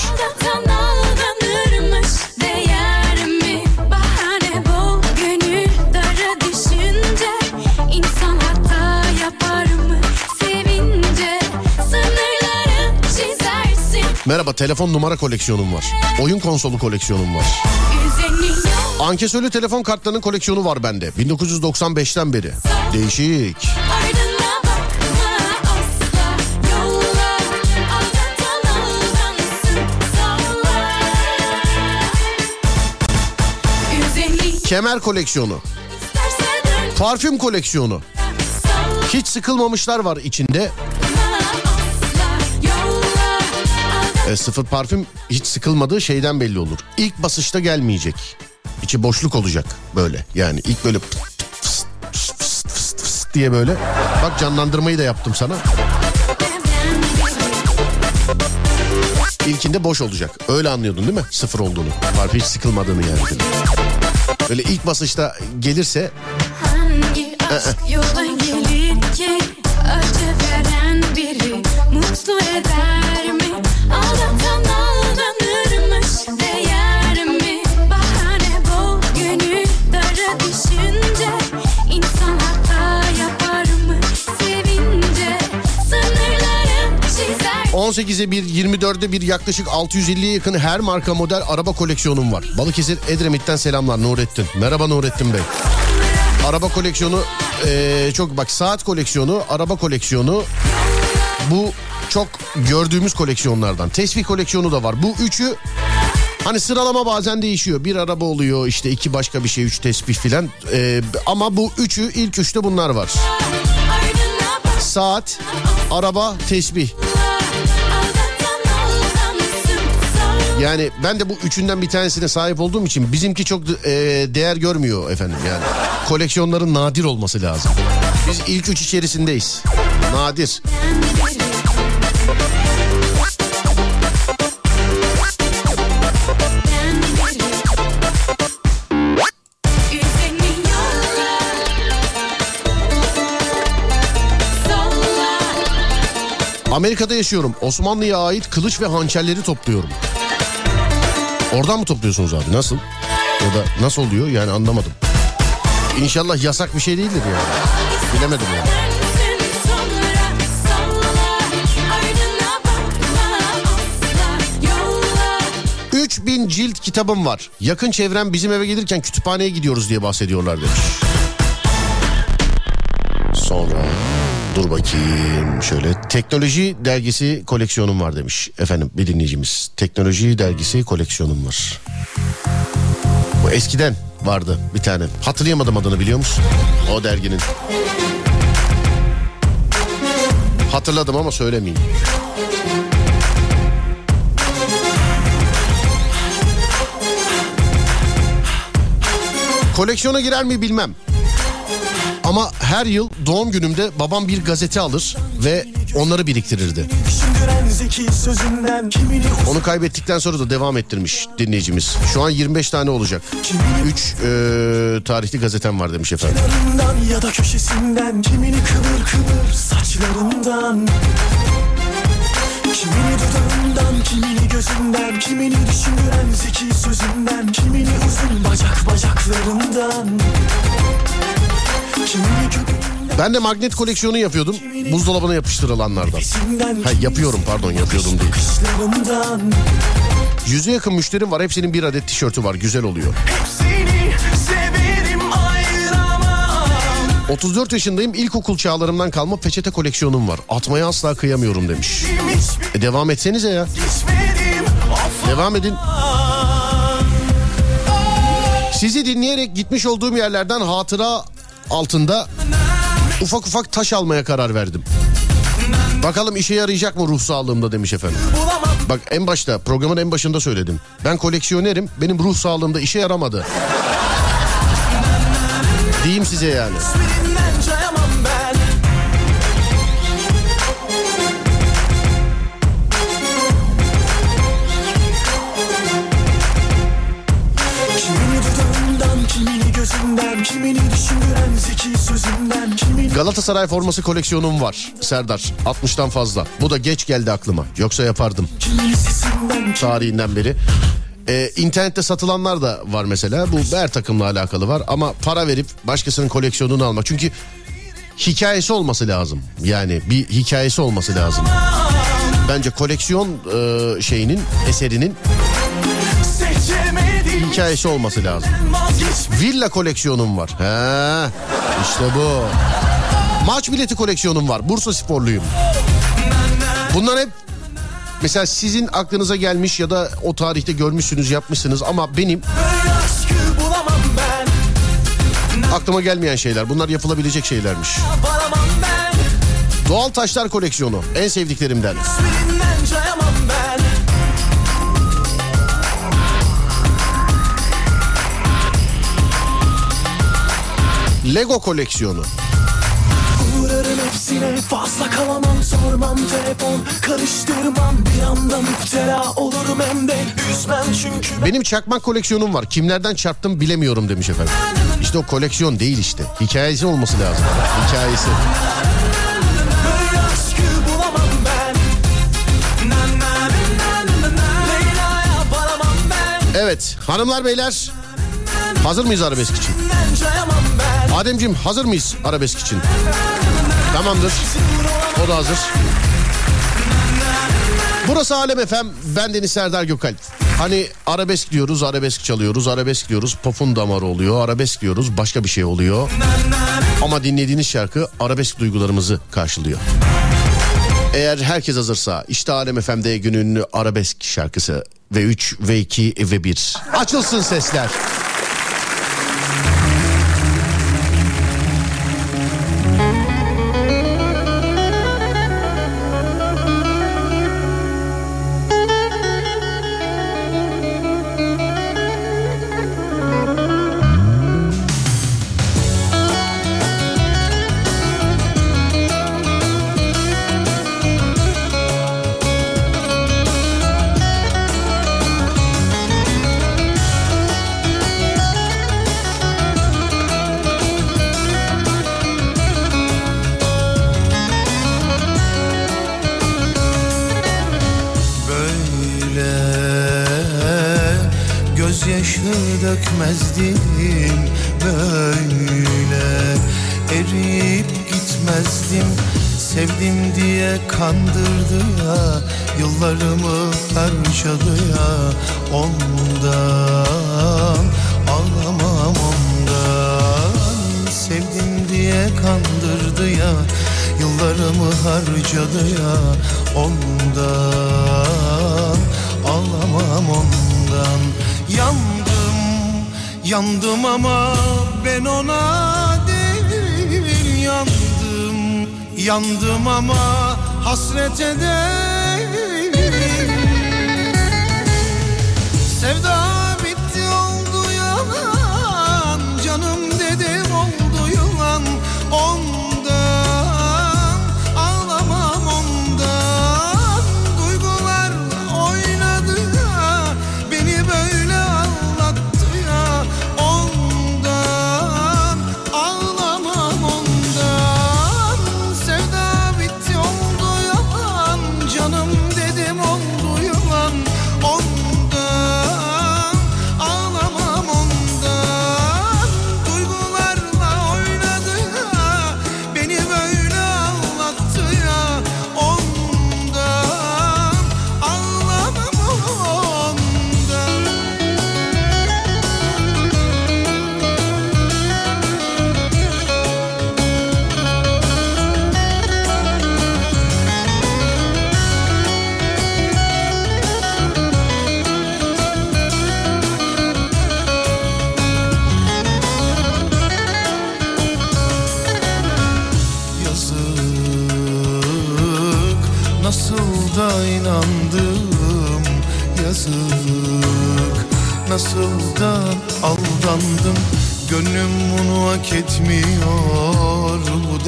Merhaba telefon numara koleksiyonum var. Oyun konsolu koleksiyonum var. Ankesörlü telefon kartlarının koleksiyonu var bende. 1995'ten beri. Değişik. Kemer koleksiyonu. Parfüm koleksiyonu. Hiç sıkılmamışlar var içinde. E, sıfır parfüm hiç sıkılmadığı şeyden belli olur. İlk basışta gelmeyecek. İçi boşluk olacak böyle. Yani ilk böyle pıt pıt fıst fıst fıst fıst fıst diye böyle. Bak canlandırmayı da yaptım sana. İlkinde boş olacak. Öyle anlıyordun değil mi? Sıfır olduğunu. Parfüm hiç sıkılmadığını yani. Böyle ilk basışta gelirse Hangi aşk 18'e bir 24'e bir yaklaşık 650'ye yakın her marka model araba koleksiyonum var. Balıkesir Edremit'ten selamlar Nurettin. Merhaba Nurettin Bey. Araba koleksiyonu eee, çok bak saat koleksiyonu, araba koleksiyonu. Bu çok gördüğümüz koleksiyonlardan. Tesbih koleksiyonu da var. Bu üçü hani sıralama bazen değişiyor. Bir araba oluyor işte iki başka bir şey üç tesbih filan. Ee, ama bu üçü ilk üçte bunlar var. Saat, araba, tesbih. Yani ben de bu üçünden bir tanesine sahip olduğum için bizimki çok e, değer görmüyor efendim yani. Koleksiyonların nadir olması lazım. Biz ilk üç içerisindeyiz. Nadir. Amerika'da yaşıyorum. Osmanlı'ya ait kılıç ve hançerleri topluyorum. Oradan mı topluyorsunuz abi? Nasıl? Ya da nasıl oluyor? Yani anlamadım. İnşallah yasak bir şey değildir yani. Bilemedim yani. Yolla 3000 cilt kitabım var. Yakın çevrem bizim eve gelirken kütüphaneye gidiyoruz diye bahsediyorlar demiş. Sonra dur bakayım şöyle teknoloji dergisi koleksiyonum var demiş. Efendim bir dinleyicimiz teknoloji dergisi koleksiyonum var. Bu eskiden vardı bir tane. Hatırlayamadım adını biliyor musun? O derginin. Hatırladım ama söylemeyeyim. Koleksiyona girer mi bilmem. Ama her yıl doğum günümde babam bir gazete alır ve onları biriktirirdi. Onu kaybettikten sonra da devam ettirmiş dinleyicimiz. Şu an 25 tane olacak. 3 tarihli gazetem var demiş efendim. ya da köşesinden Kimini kıvır kıvır saçlarından Kimini dudağından, kimini gözünden Kimini düşündüren zeki sözünden Kimini uzun bacak bacaklarından Ben de magnet koleksiyonu yapıyordum. Buzdolabına yapıştırılanlardan. Ha, yapıyorum pardon yapıyordum değil. Yüze yakın müşterim var. Hepsinin bir adet tişörtü var. Güzel oluyor. Seni severim ayıramam 34 yaşındayım. İlkokul çağlarımdan kalma peçete koleksiyonum var. Atmaya asla kıyamıyorum demiş. E devam etsenize ya. Devam edin. Sizi dinleyerek gitmiş olduğum yerlerden hatıra altında ufak ufak taş almaya karar verdim. Bakalım işe yarayacak mı ruh sağlığımda demiş efendim. Bak en başta programın en başında söyledim. Ben koleksiyonerim benim ruh sağlığımda işe yaramadı. Diyeyim size yani. Galatasaray forması koleksiyonum var Serdar 60'tan fazla. Bu da geç geldi aklıma. Yoksa yapardım tarihinden beri. Ee, internette satılanlar da var mesela. Bu her takımla alakalı var ama para verip başkasının koleksiyonunu almak. Çünkü hikayesi olması lazım. Yani bir hikayesi olması lazım. Bence koleksiyon e, şeyinin eserinin hikayesi olması lazım. Villa koleksiyonum var. He, işte bu. Maç bileti koleksiyonum var. Bursa sporluyum. Bunlar hep mesela sizin aklınıza gelmiş ya da o tarihte görmüşsünüz yapmışsınız ama benim aklıma gelmeyen şeyler. Bunlar yapılabilecek şeylermiş. Doğal taşlar koleksiyonu en sevdiklerimden. Ben Lego koleksiyonu. Uğrarım hepsine fazla kalamam Sormam telefon karıştırmam Bir anda müptela olurum hem de Üzmem çünkü ben Benim çakmak koleksiyonum var. Kimlerden çarptım bilemiyorum demiş efendim. İşte o koleksiyon değil işte. Hikayesi olması lazım. Hikayesi. Evet hanımlar beyler hazır mıyız arabesk için? Ademciğim hazır mıyız arabesk için? Tamamdır. O da hazır. Burası Alem Efem. Ben Deniz Serdar Gökalp. Hani arabesk diyoruz, arabesk çalıyoruz, arabesk diyoruz. Pop'un damarı oluyor, arabesk diyoruz. Başka bir şey oluyor. Ama dinlediğiniz şarkı arabesk duygularımızı karşılıyor. Eğer herkes hazırsa işte Alem FM'de günün arabesk şarkısı ve 3 ve 2 ve 1. Açılsın sesler.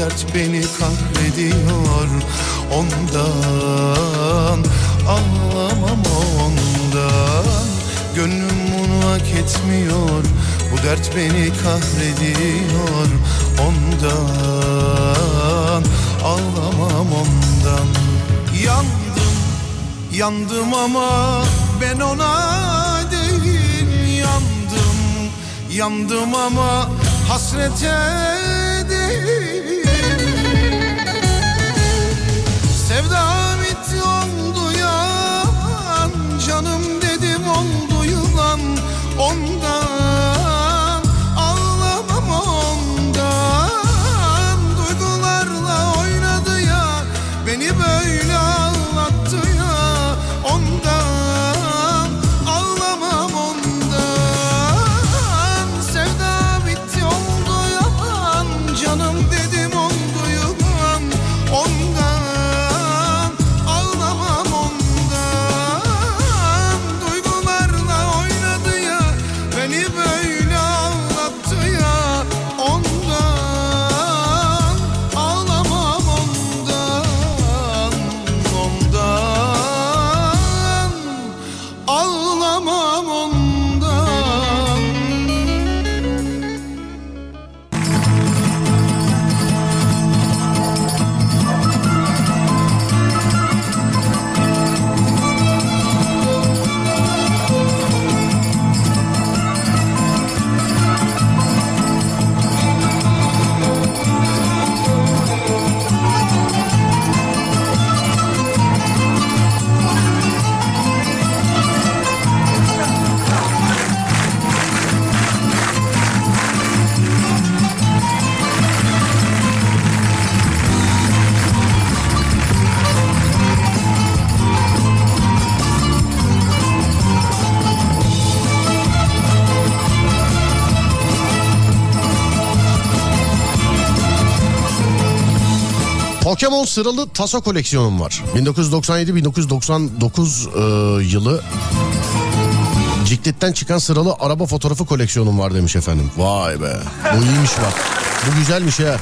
dert beni kahrediyor Ondan. Ağlamam ondan. Gönlüm bunu hak etmiyor. Bu dert beni kahrediyor Ondan. Ağlamam ondan. Yandım, yandım ama ben ona değil Yandım, yandım ama hasrete değil. sevda Pokemon sıralı taso koleksiyonum var. 1997-1999 e, yılı Ciklet'ten çıkan sıralı araba fotoğrafı koleksiyonum var demiş efendim. Vay be. Bu iyiymiş bak. Bu güzelmiş ha.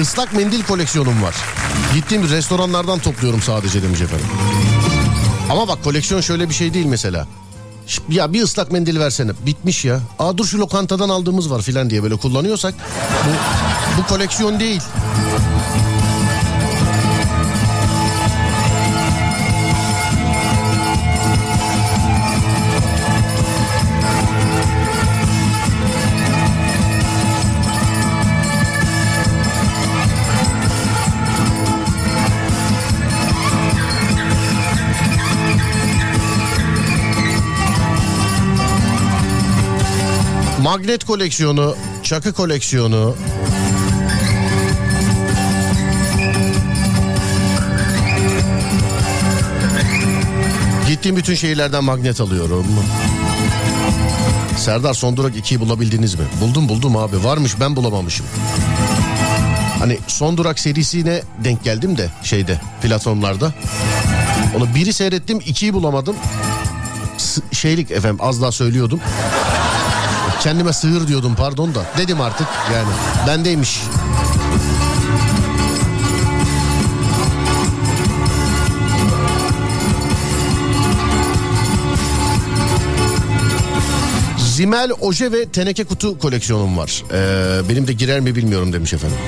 Islak mendil koleksiyonum var. Gittiğim restoranlardan topluyorum sadece demiş efendim. Ama bak koleksiyon şöyle bir şey değil mesela. Ya bir ıslak mendil versene. Bitmiş ya. Aa dur şu lokantadan aldığımız var filan diye böyle kullanıyorsak bu, bu koleksiyon değil. Magnet koleksiyonu, çakı koleksiyonu. Gittiğim bütün şehirlerden magnet alıyorum. Serdar son durak 2'yi bulabildiniz mi? Buldum buldum abi. Varmış ben bulamamışım. Hani son durak serisine denk geldim de şeyde platformlarda. Onu biri seyrettim ikiyi bulamadım. S- şeylik efendim az daha söylüyordum. Kendime sığır diyordum pardon da. Dedim artık yani bendeymiş. Zimel oje ve teneke kutu koleksiyonum var. Ee, benim de girer mi bilmiyorum demiş efendim.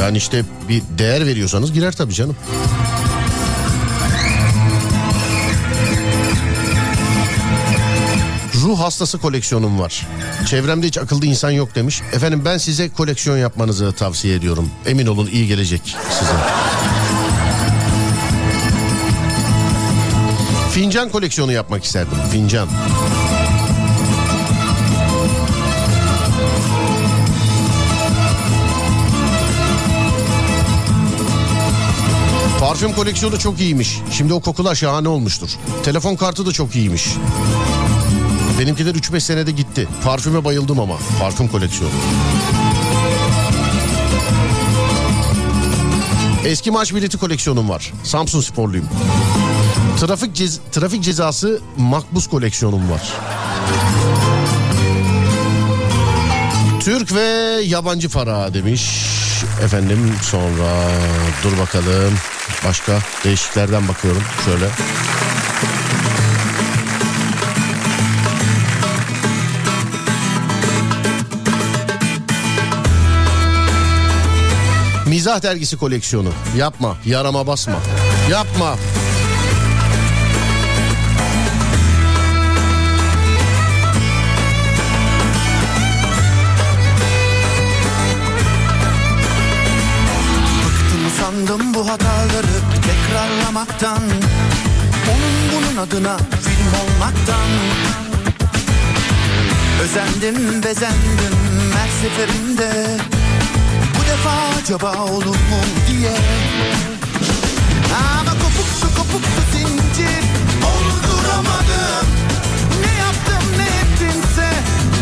Yani işte bir değer veriyorsanız girer tabii canım. Ruh hastası koleksiyonum var. Çevremde hiç akıllı insan yok demiş. Efendim ben size koleksiyon yapmanızı tavsiye ediyorum. Emin olun iyi gelecek size. Fincan koleksiyonu yapmak isterdim. Fincan. Parfüm koleksiyonu çok iyiymiş. Şimdi o kokular şahane olmuştur. Telefon kartı da çok iyiymiş. Benimkiler 3-5 senede gitti. Parfüme bayıldım ama. Parfüm koleksiyonu. Eski maç bileti koleksiyonum var. Samsun sporluyum. Trafik, cez- trafik cezası makbuz koleksiyonum var. Türk ve yabancı para demiş. Efendim sonra dur bakalım. Başka değişiklerden bakıyorum şöyle. Mizah dergisi koleksiyonu. Yapma, yarama basma. Yapma. Sandım bu hataları tekrarlamaktan Onun bunun adına film olmaktan Özendim bezendim her seferinde defa acaba olur mu diye. Ama kopuktu kopuktu zincir. Olduramadım Ne yaptım ne ettimse.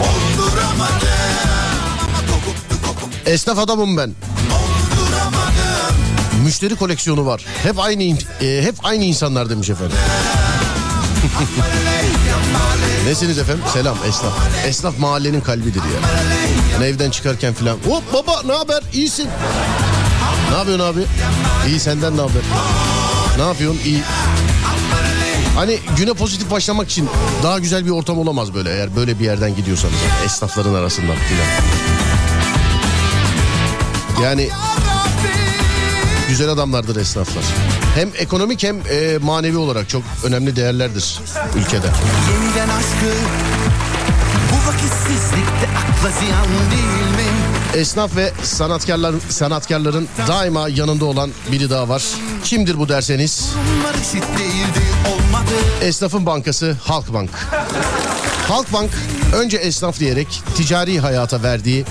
Olduramadım Esnaf adamım ben. Müşteri koleksiyonu var. Hep aynı e, hep aynı insanlar demiş efendim. Nesiniz efendim? Selam esnaf. Esnaf mahallenin kalbidir ya. Yani evden çıkarken filan. Hop baba ne haber? İyisin. Ne yapıyorsun abi? İyi senden ne haber? Ne yapıyorsun? İyi. Hani güne pozitif başlamak için daha güzel bir ortam olamaz böyle eğer böyle bir yerden gidiyorsanız. Esnafların arasından filan. Yani güzel adamlardır esnaflar. Hem ekonomik hem e, manevi olarak çok önemli değerlerdir ülkede. Yeniden aşkı Bu vakitsizlikte akla ziyan değil mi? Esnaf ve sanatkarlar sanatkarların daima yanında olan biri daha var. Kimdir bu derseniz? Esnafın bankası Halkbank. Halkbank önce esnaf diyerek ticari hayata verdiği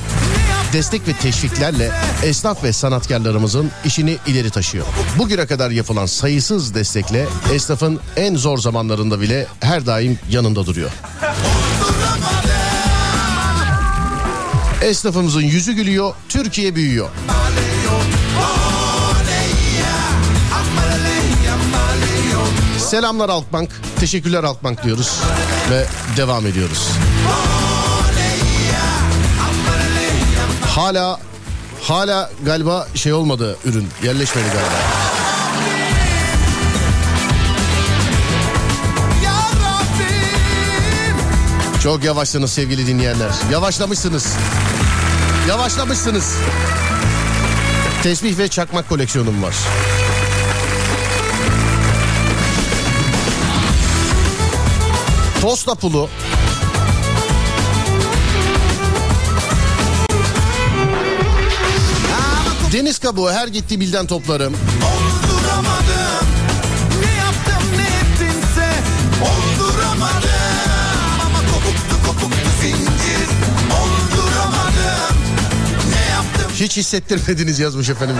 destek ve teşviklerle esnaf ve sanatkarlarımızın işini ileri taşıyor. Bugüne kadar yapılan sayısız destekle esnafın en zor zamanlarında bile her daim yanında duruyor. Esnafımızın yüzü gülüyor, Türkiye büyüyor. Selamlar Halkbank. Teşekkürler Halkbank diyoruz. Ve devam ediyoruz. Hala hala galiba şey olmadı ürün. Yerleşmedi galiba. Çok yavaşsınız sevgili dinleyenler. Yavaşlamışsınız. Yavaşlamışsınız. Tesbih ve çakmak koleksiyonum var. Posta pulu. Deniz kabuğu her gittiği bilden toplarım. Olduramadım. Ne yaptım ne ettimse Olduramadım. Ama kopuktu kopuktu zincir. Olduramadım. Ne yaptım? Hiç hissettirmediniz yazmış efendim.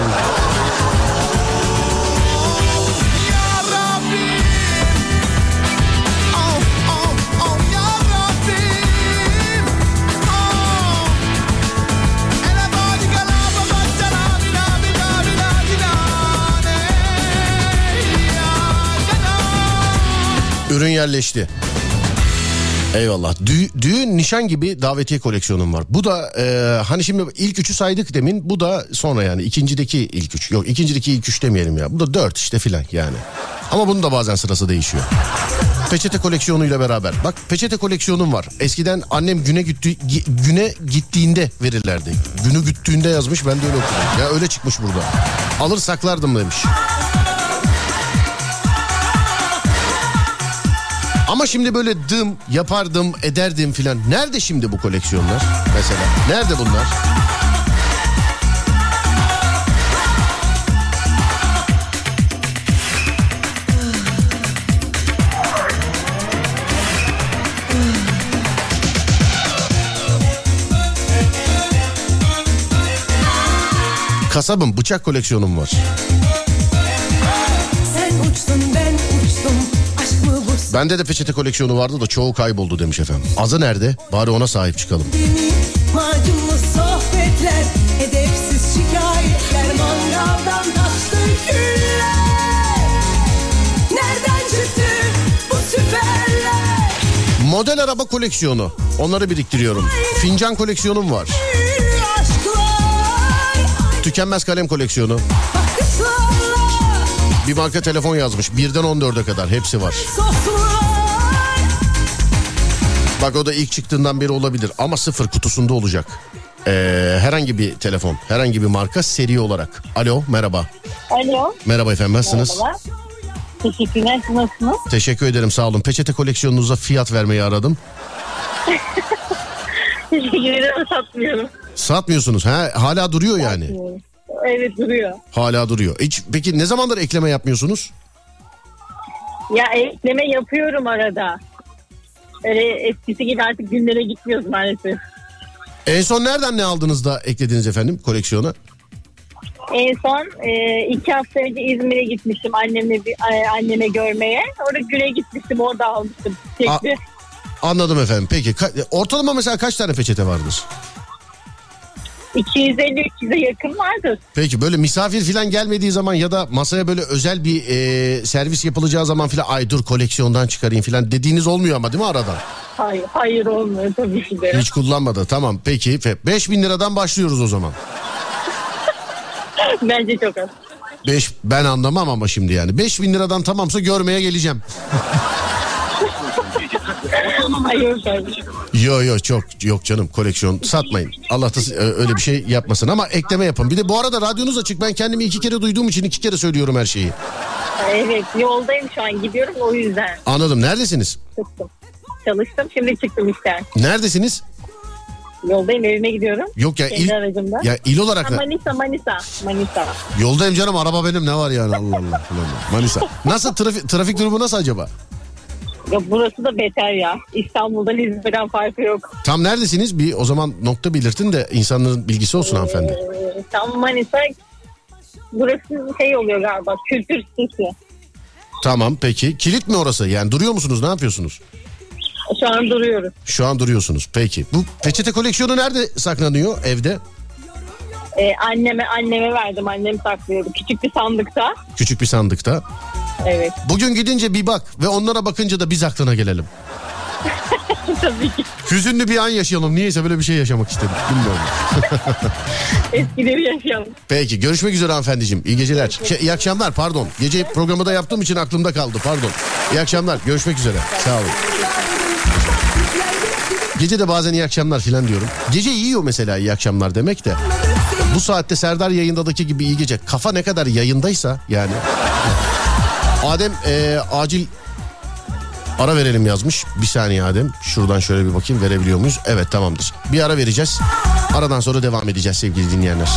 Ürün yerleşti. Eyvallah. Dü- düğün, nişan gibi davetiye koleksiyonum var. Bu da e, hani şimdi ilk üçü saydık demin. Bu da sonra yani ikincideki ilk üç. Yok ikincideki ilk üç demeyelim ya. Bu da dört işte filan yani. Ama bunun da bazen sırası değişiyor. Peçete koleksiyonuyla beraber. Bak peçete koleksiyonum var. Eskiden annem güne gitti, gi- güne gittiğinde verirlerdi. Günü güttüğünde yazmış ben de öyle okudum. Ya öyle çıkmış burada. Alır saklardım demiş. Ama şimdi böyle dım yapardım ederdim filan. Nerede şimdi bu koleksiyonlar mesela? Nerede bunlar? Kasabım bıçak koleksiyonum var. Bende de peçete koleksiyonu vardı da çoğu kayboldu demiş efendim. Azı nerede? Bari ona sahip çıkalım. seni Macunlu sohbetler Edepsiz şikayetler Mangaldan taştı güller Nereden çıktı bu süperler Model araba koleksiyonu. Onları biriktiriyorum. Fincan koleksiyonum var. Tükenmez kalem koleksiyonu. Bakışlarla Bir marka telefon yazmış. Birden 14'e kadar hepsi var. Bak o da ilk çıktığından beri olabilir ama sıfır kutusunda olacak. Ee, herhangi bir telefon, herhangi bir marka seri olarak. Alo, merhaba. Alo. Merhaba efendim, nasılsınız? Merhaba. Teşekkürler. Nasılsınız? Teşekkür ederim, sağ olun. Peçete koleksiyonunuza fiyat vermeyi aradım. Teşekkür ederim. Satmıyorum. Satmıyorsunuz, ha? Hala duruyor yani. Evet duruyor. Hala duruyor. Hiç, peki ne zamandır ekleme yapmıyorsunuz? Ya ekleme yapıyorum arada. Öyle eskisi gibi artık günlere gitmiyoruz maalesef. En son nereden ne aldınız da eklediniz efendim koleksiyona? En son e, iki hafta önce İzmir'e gitmiştim annemle bir, e, anneme görmeye. Orada güne gitmiştim orada almıştım çiçekli. Anladım efendim. Peki ka- ortalama mesela kaç tane peçete vardır? 250-300'e yakın vardır. Peki böyle misafir falan gelmediği zaman ya da masaya böyle özel bir e, servis yapılacağı zaman falan ay dur koleksiyondan çıkarayım falan dediğiniz olmuyor ama değil mi arada? Hayır, hayır olmuyor tabii ki de. Hiç kullanmadı. Tamam peki 5000 liradan başlıyoruz o zaman. Bence çok az. 5 ben anlamam ama şimdi yani. 5000 liradan tamamsa görmeye geleceğim. Hayır tabii. Yo yo çok yok canım koleksiyon satmayın. Allah da öyle bir şey yapmasın ama ekleme yapın. Bir de bu arada radyonuz açık. Ben kendimi iki kere duyduğum için iki kere söylüyorum her şeyi. Evet yoldayım şu an gidiyorum o yüzden Anladım. Neredesiniz? çıktım. Çalıştım şimdi çıktım işten. Neredesiniz? Yoldayım evime gidiyorum. Yok ya Kendi il, aracımda. ya il olarak Ha, Manisa Manisa Manisa. yoldayım canım araba benim ne var yani Allah Allah. Allah. Manisa. Nasıl trafik, trafik durumu nasıl acaba? Ya burası da beter ya. İstanbul'dan İzmir'den farkı yok. Tam neredesiniz? Bir o zaman nokta belirtin de insanların bilgisi olsun hanımefendi. Ee, tam Manisa burası şey oluyor galiba kültür sitesi. Tamam peki. Kilit mi orası? Yani duruyor musunuz? Ne yapıyorsunuz? Şu an duruyoruz. Şu an duruyorsunuz. Peki. Bu peçete koleksiyonu nerede saklanıyor evde? Ee, anneme anneme verdim. Annem saklıyordu. Küçük bir sandıkta. Küçük bir sandıkta. Evet. Bugün gidince bir bak ve onlara bakınca da biz aklına gelelim. Tabii ki. Hüzünlü bir an yaşayalım. Niyeyse böyle bir şey yaşamak istedim. Bilmiyorum. Eskileri yaşayalım. Peki görüşmek üzere hanımefendiciğim. İyi geceler. Şey, iyi akşamlar pardon. Gece programı da yaptığım için aklımda kaldı pardon. İyi akşamlar. Görüşmek üzere. Sağ olun. Gece de bazen iyi akşamlar filan diyorum. Gece yiyor mesela iyi akşamlar demek de. Bu saatte Serdar yayındadaki gibi iyi gece. Kafa ne kadar yayındaysa yani. Adem e, acil ara verelim yazmış. Bir saniye Adem. Şuradan şöyle bir bakayım verebiliyor muyuz? Evet tamamdır. Bir ara vereceğiz. Aradan sonra devam edeceğiz sevgili dinleyenler.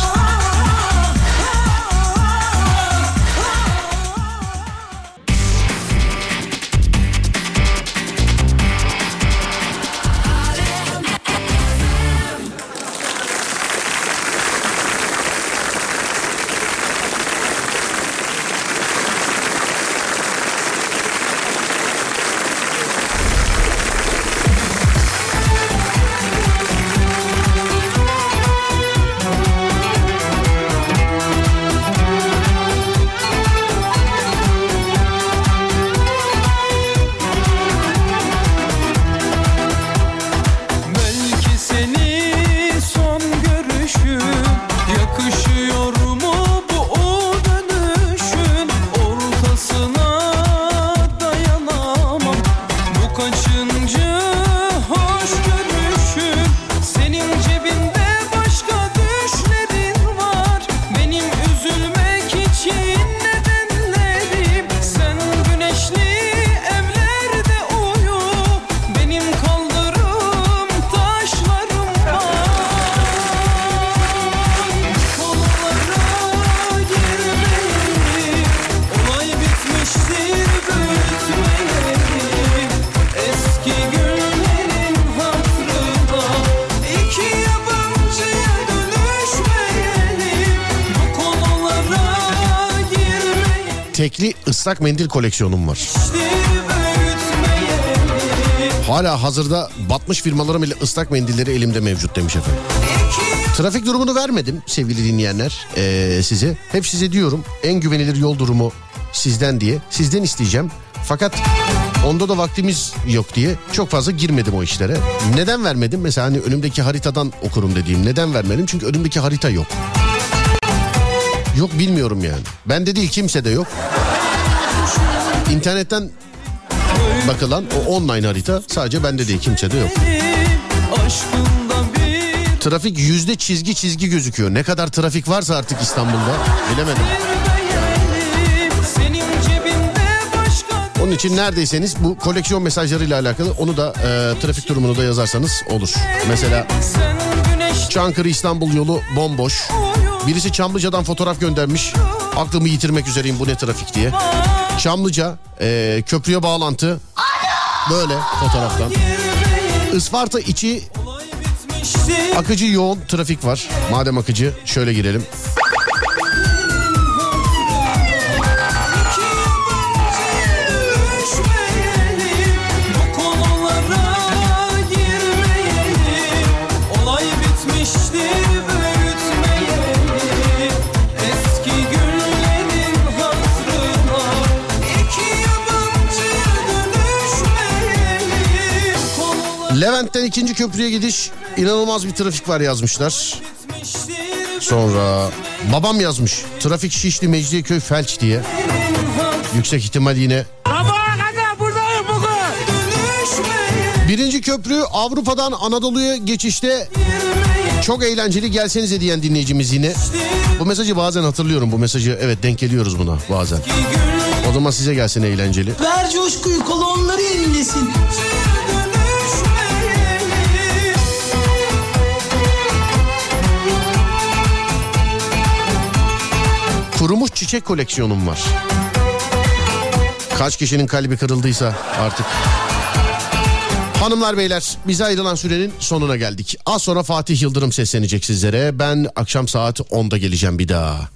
Islak mendil koleksiyonum var. Hala hazırda batmış firmaların bile ıslak mendilleri elimde mevcut demiş efendim. Trafik durumunu vermedim sevgili dinleyenler ee, size. Hep size diyorum en güvenilir yol durumu sizden diye. Sizden isteyeceğim. Fakat onda da vaktimiz yok diye çok fazla girmedim o işlere. Neden vermedim? Mesela hani önümdeki haritadan okurum dediğim. Neden vermedim? Çünkü önümdeki harita yok. Yok bilmiyorum yani. Bende değil kimse de yok. İnternetten bakılan o online harita sadece bende değil kimse de yok. Trafik yüzde çizgi çizgi gözüküyor. Ne kadar trafik varsa artık İstanbul'da bilemedim. Onun için neredeyseniz bu koleksiyon mesajlarıyla alakalı onu da e, trafik durumunu da yazarsanız olur. Mesela Çankırı İstanbul yolu bomboş. Birisi Çamlıca'dan fotoğraf göndermiş. Aklımı yitirmek üzereyim bu ne trafik diye. Çamlıca e, köprüye bağlantı. Böyle fotoğraftan. Isparta içi akıcı yoğun trafik var. Madem akıcı şöyle girelim. Levent'ten ikinci köprüye gidiş inanılmaz bir trafik var yazmışlar. Sonra babam yazmış trafik Şişli Mecidiyeköy felç diye. Yüksek ihtimal yine. Birinci köprü Avrupa'dan Anadolu'ya geçişte çok eğlenceli gelsenize diyen dinleyicimiz yine. Bu mesajı bazen hatırlıyorum bu mesajı evet denk geliyoruz buna bazen. O zaman size gelsin eğlenceli. Ver coşkuyu kolonları inlesin. Kurumuş çiçek koleksiyonum var. Kaç kişinin kalbi kırıldıysa artık. Hanımlar beyler bize ayrılan sürenin sonuna geldik. Az sonra Fatih Yıldırım seslenecek sizlere. Ben akşam saat 10'da geleceğim bir daha.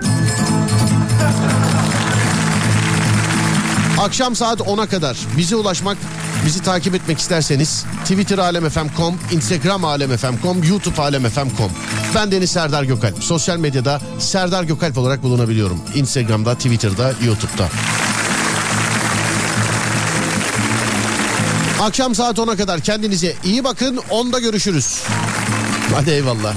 Akşam saat 10'a kadar bize ulaşmak, bizi takip etmek isterseniz Twitter alemfm.com, Instagram alemfm.com, YouTube alemfm.com. Ben Deniz Serdar Gökalp. Sosyal medyada Serdar Gökalp olarak bulunabiliyorum. Instagram'da, Twitter'da, YouTube'da. Akşam saat 10'a kadar kendinize iyi bakın. 10'da görüşürüz. Hadi eyvallah.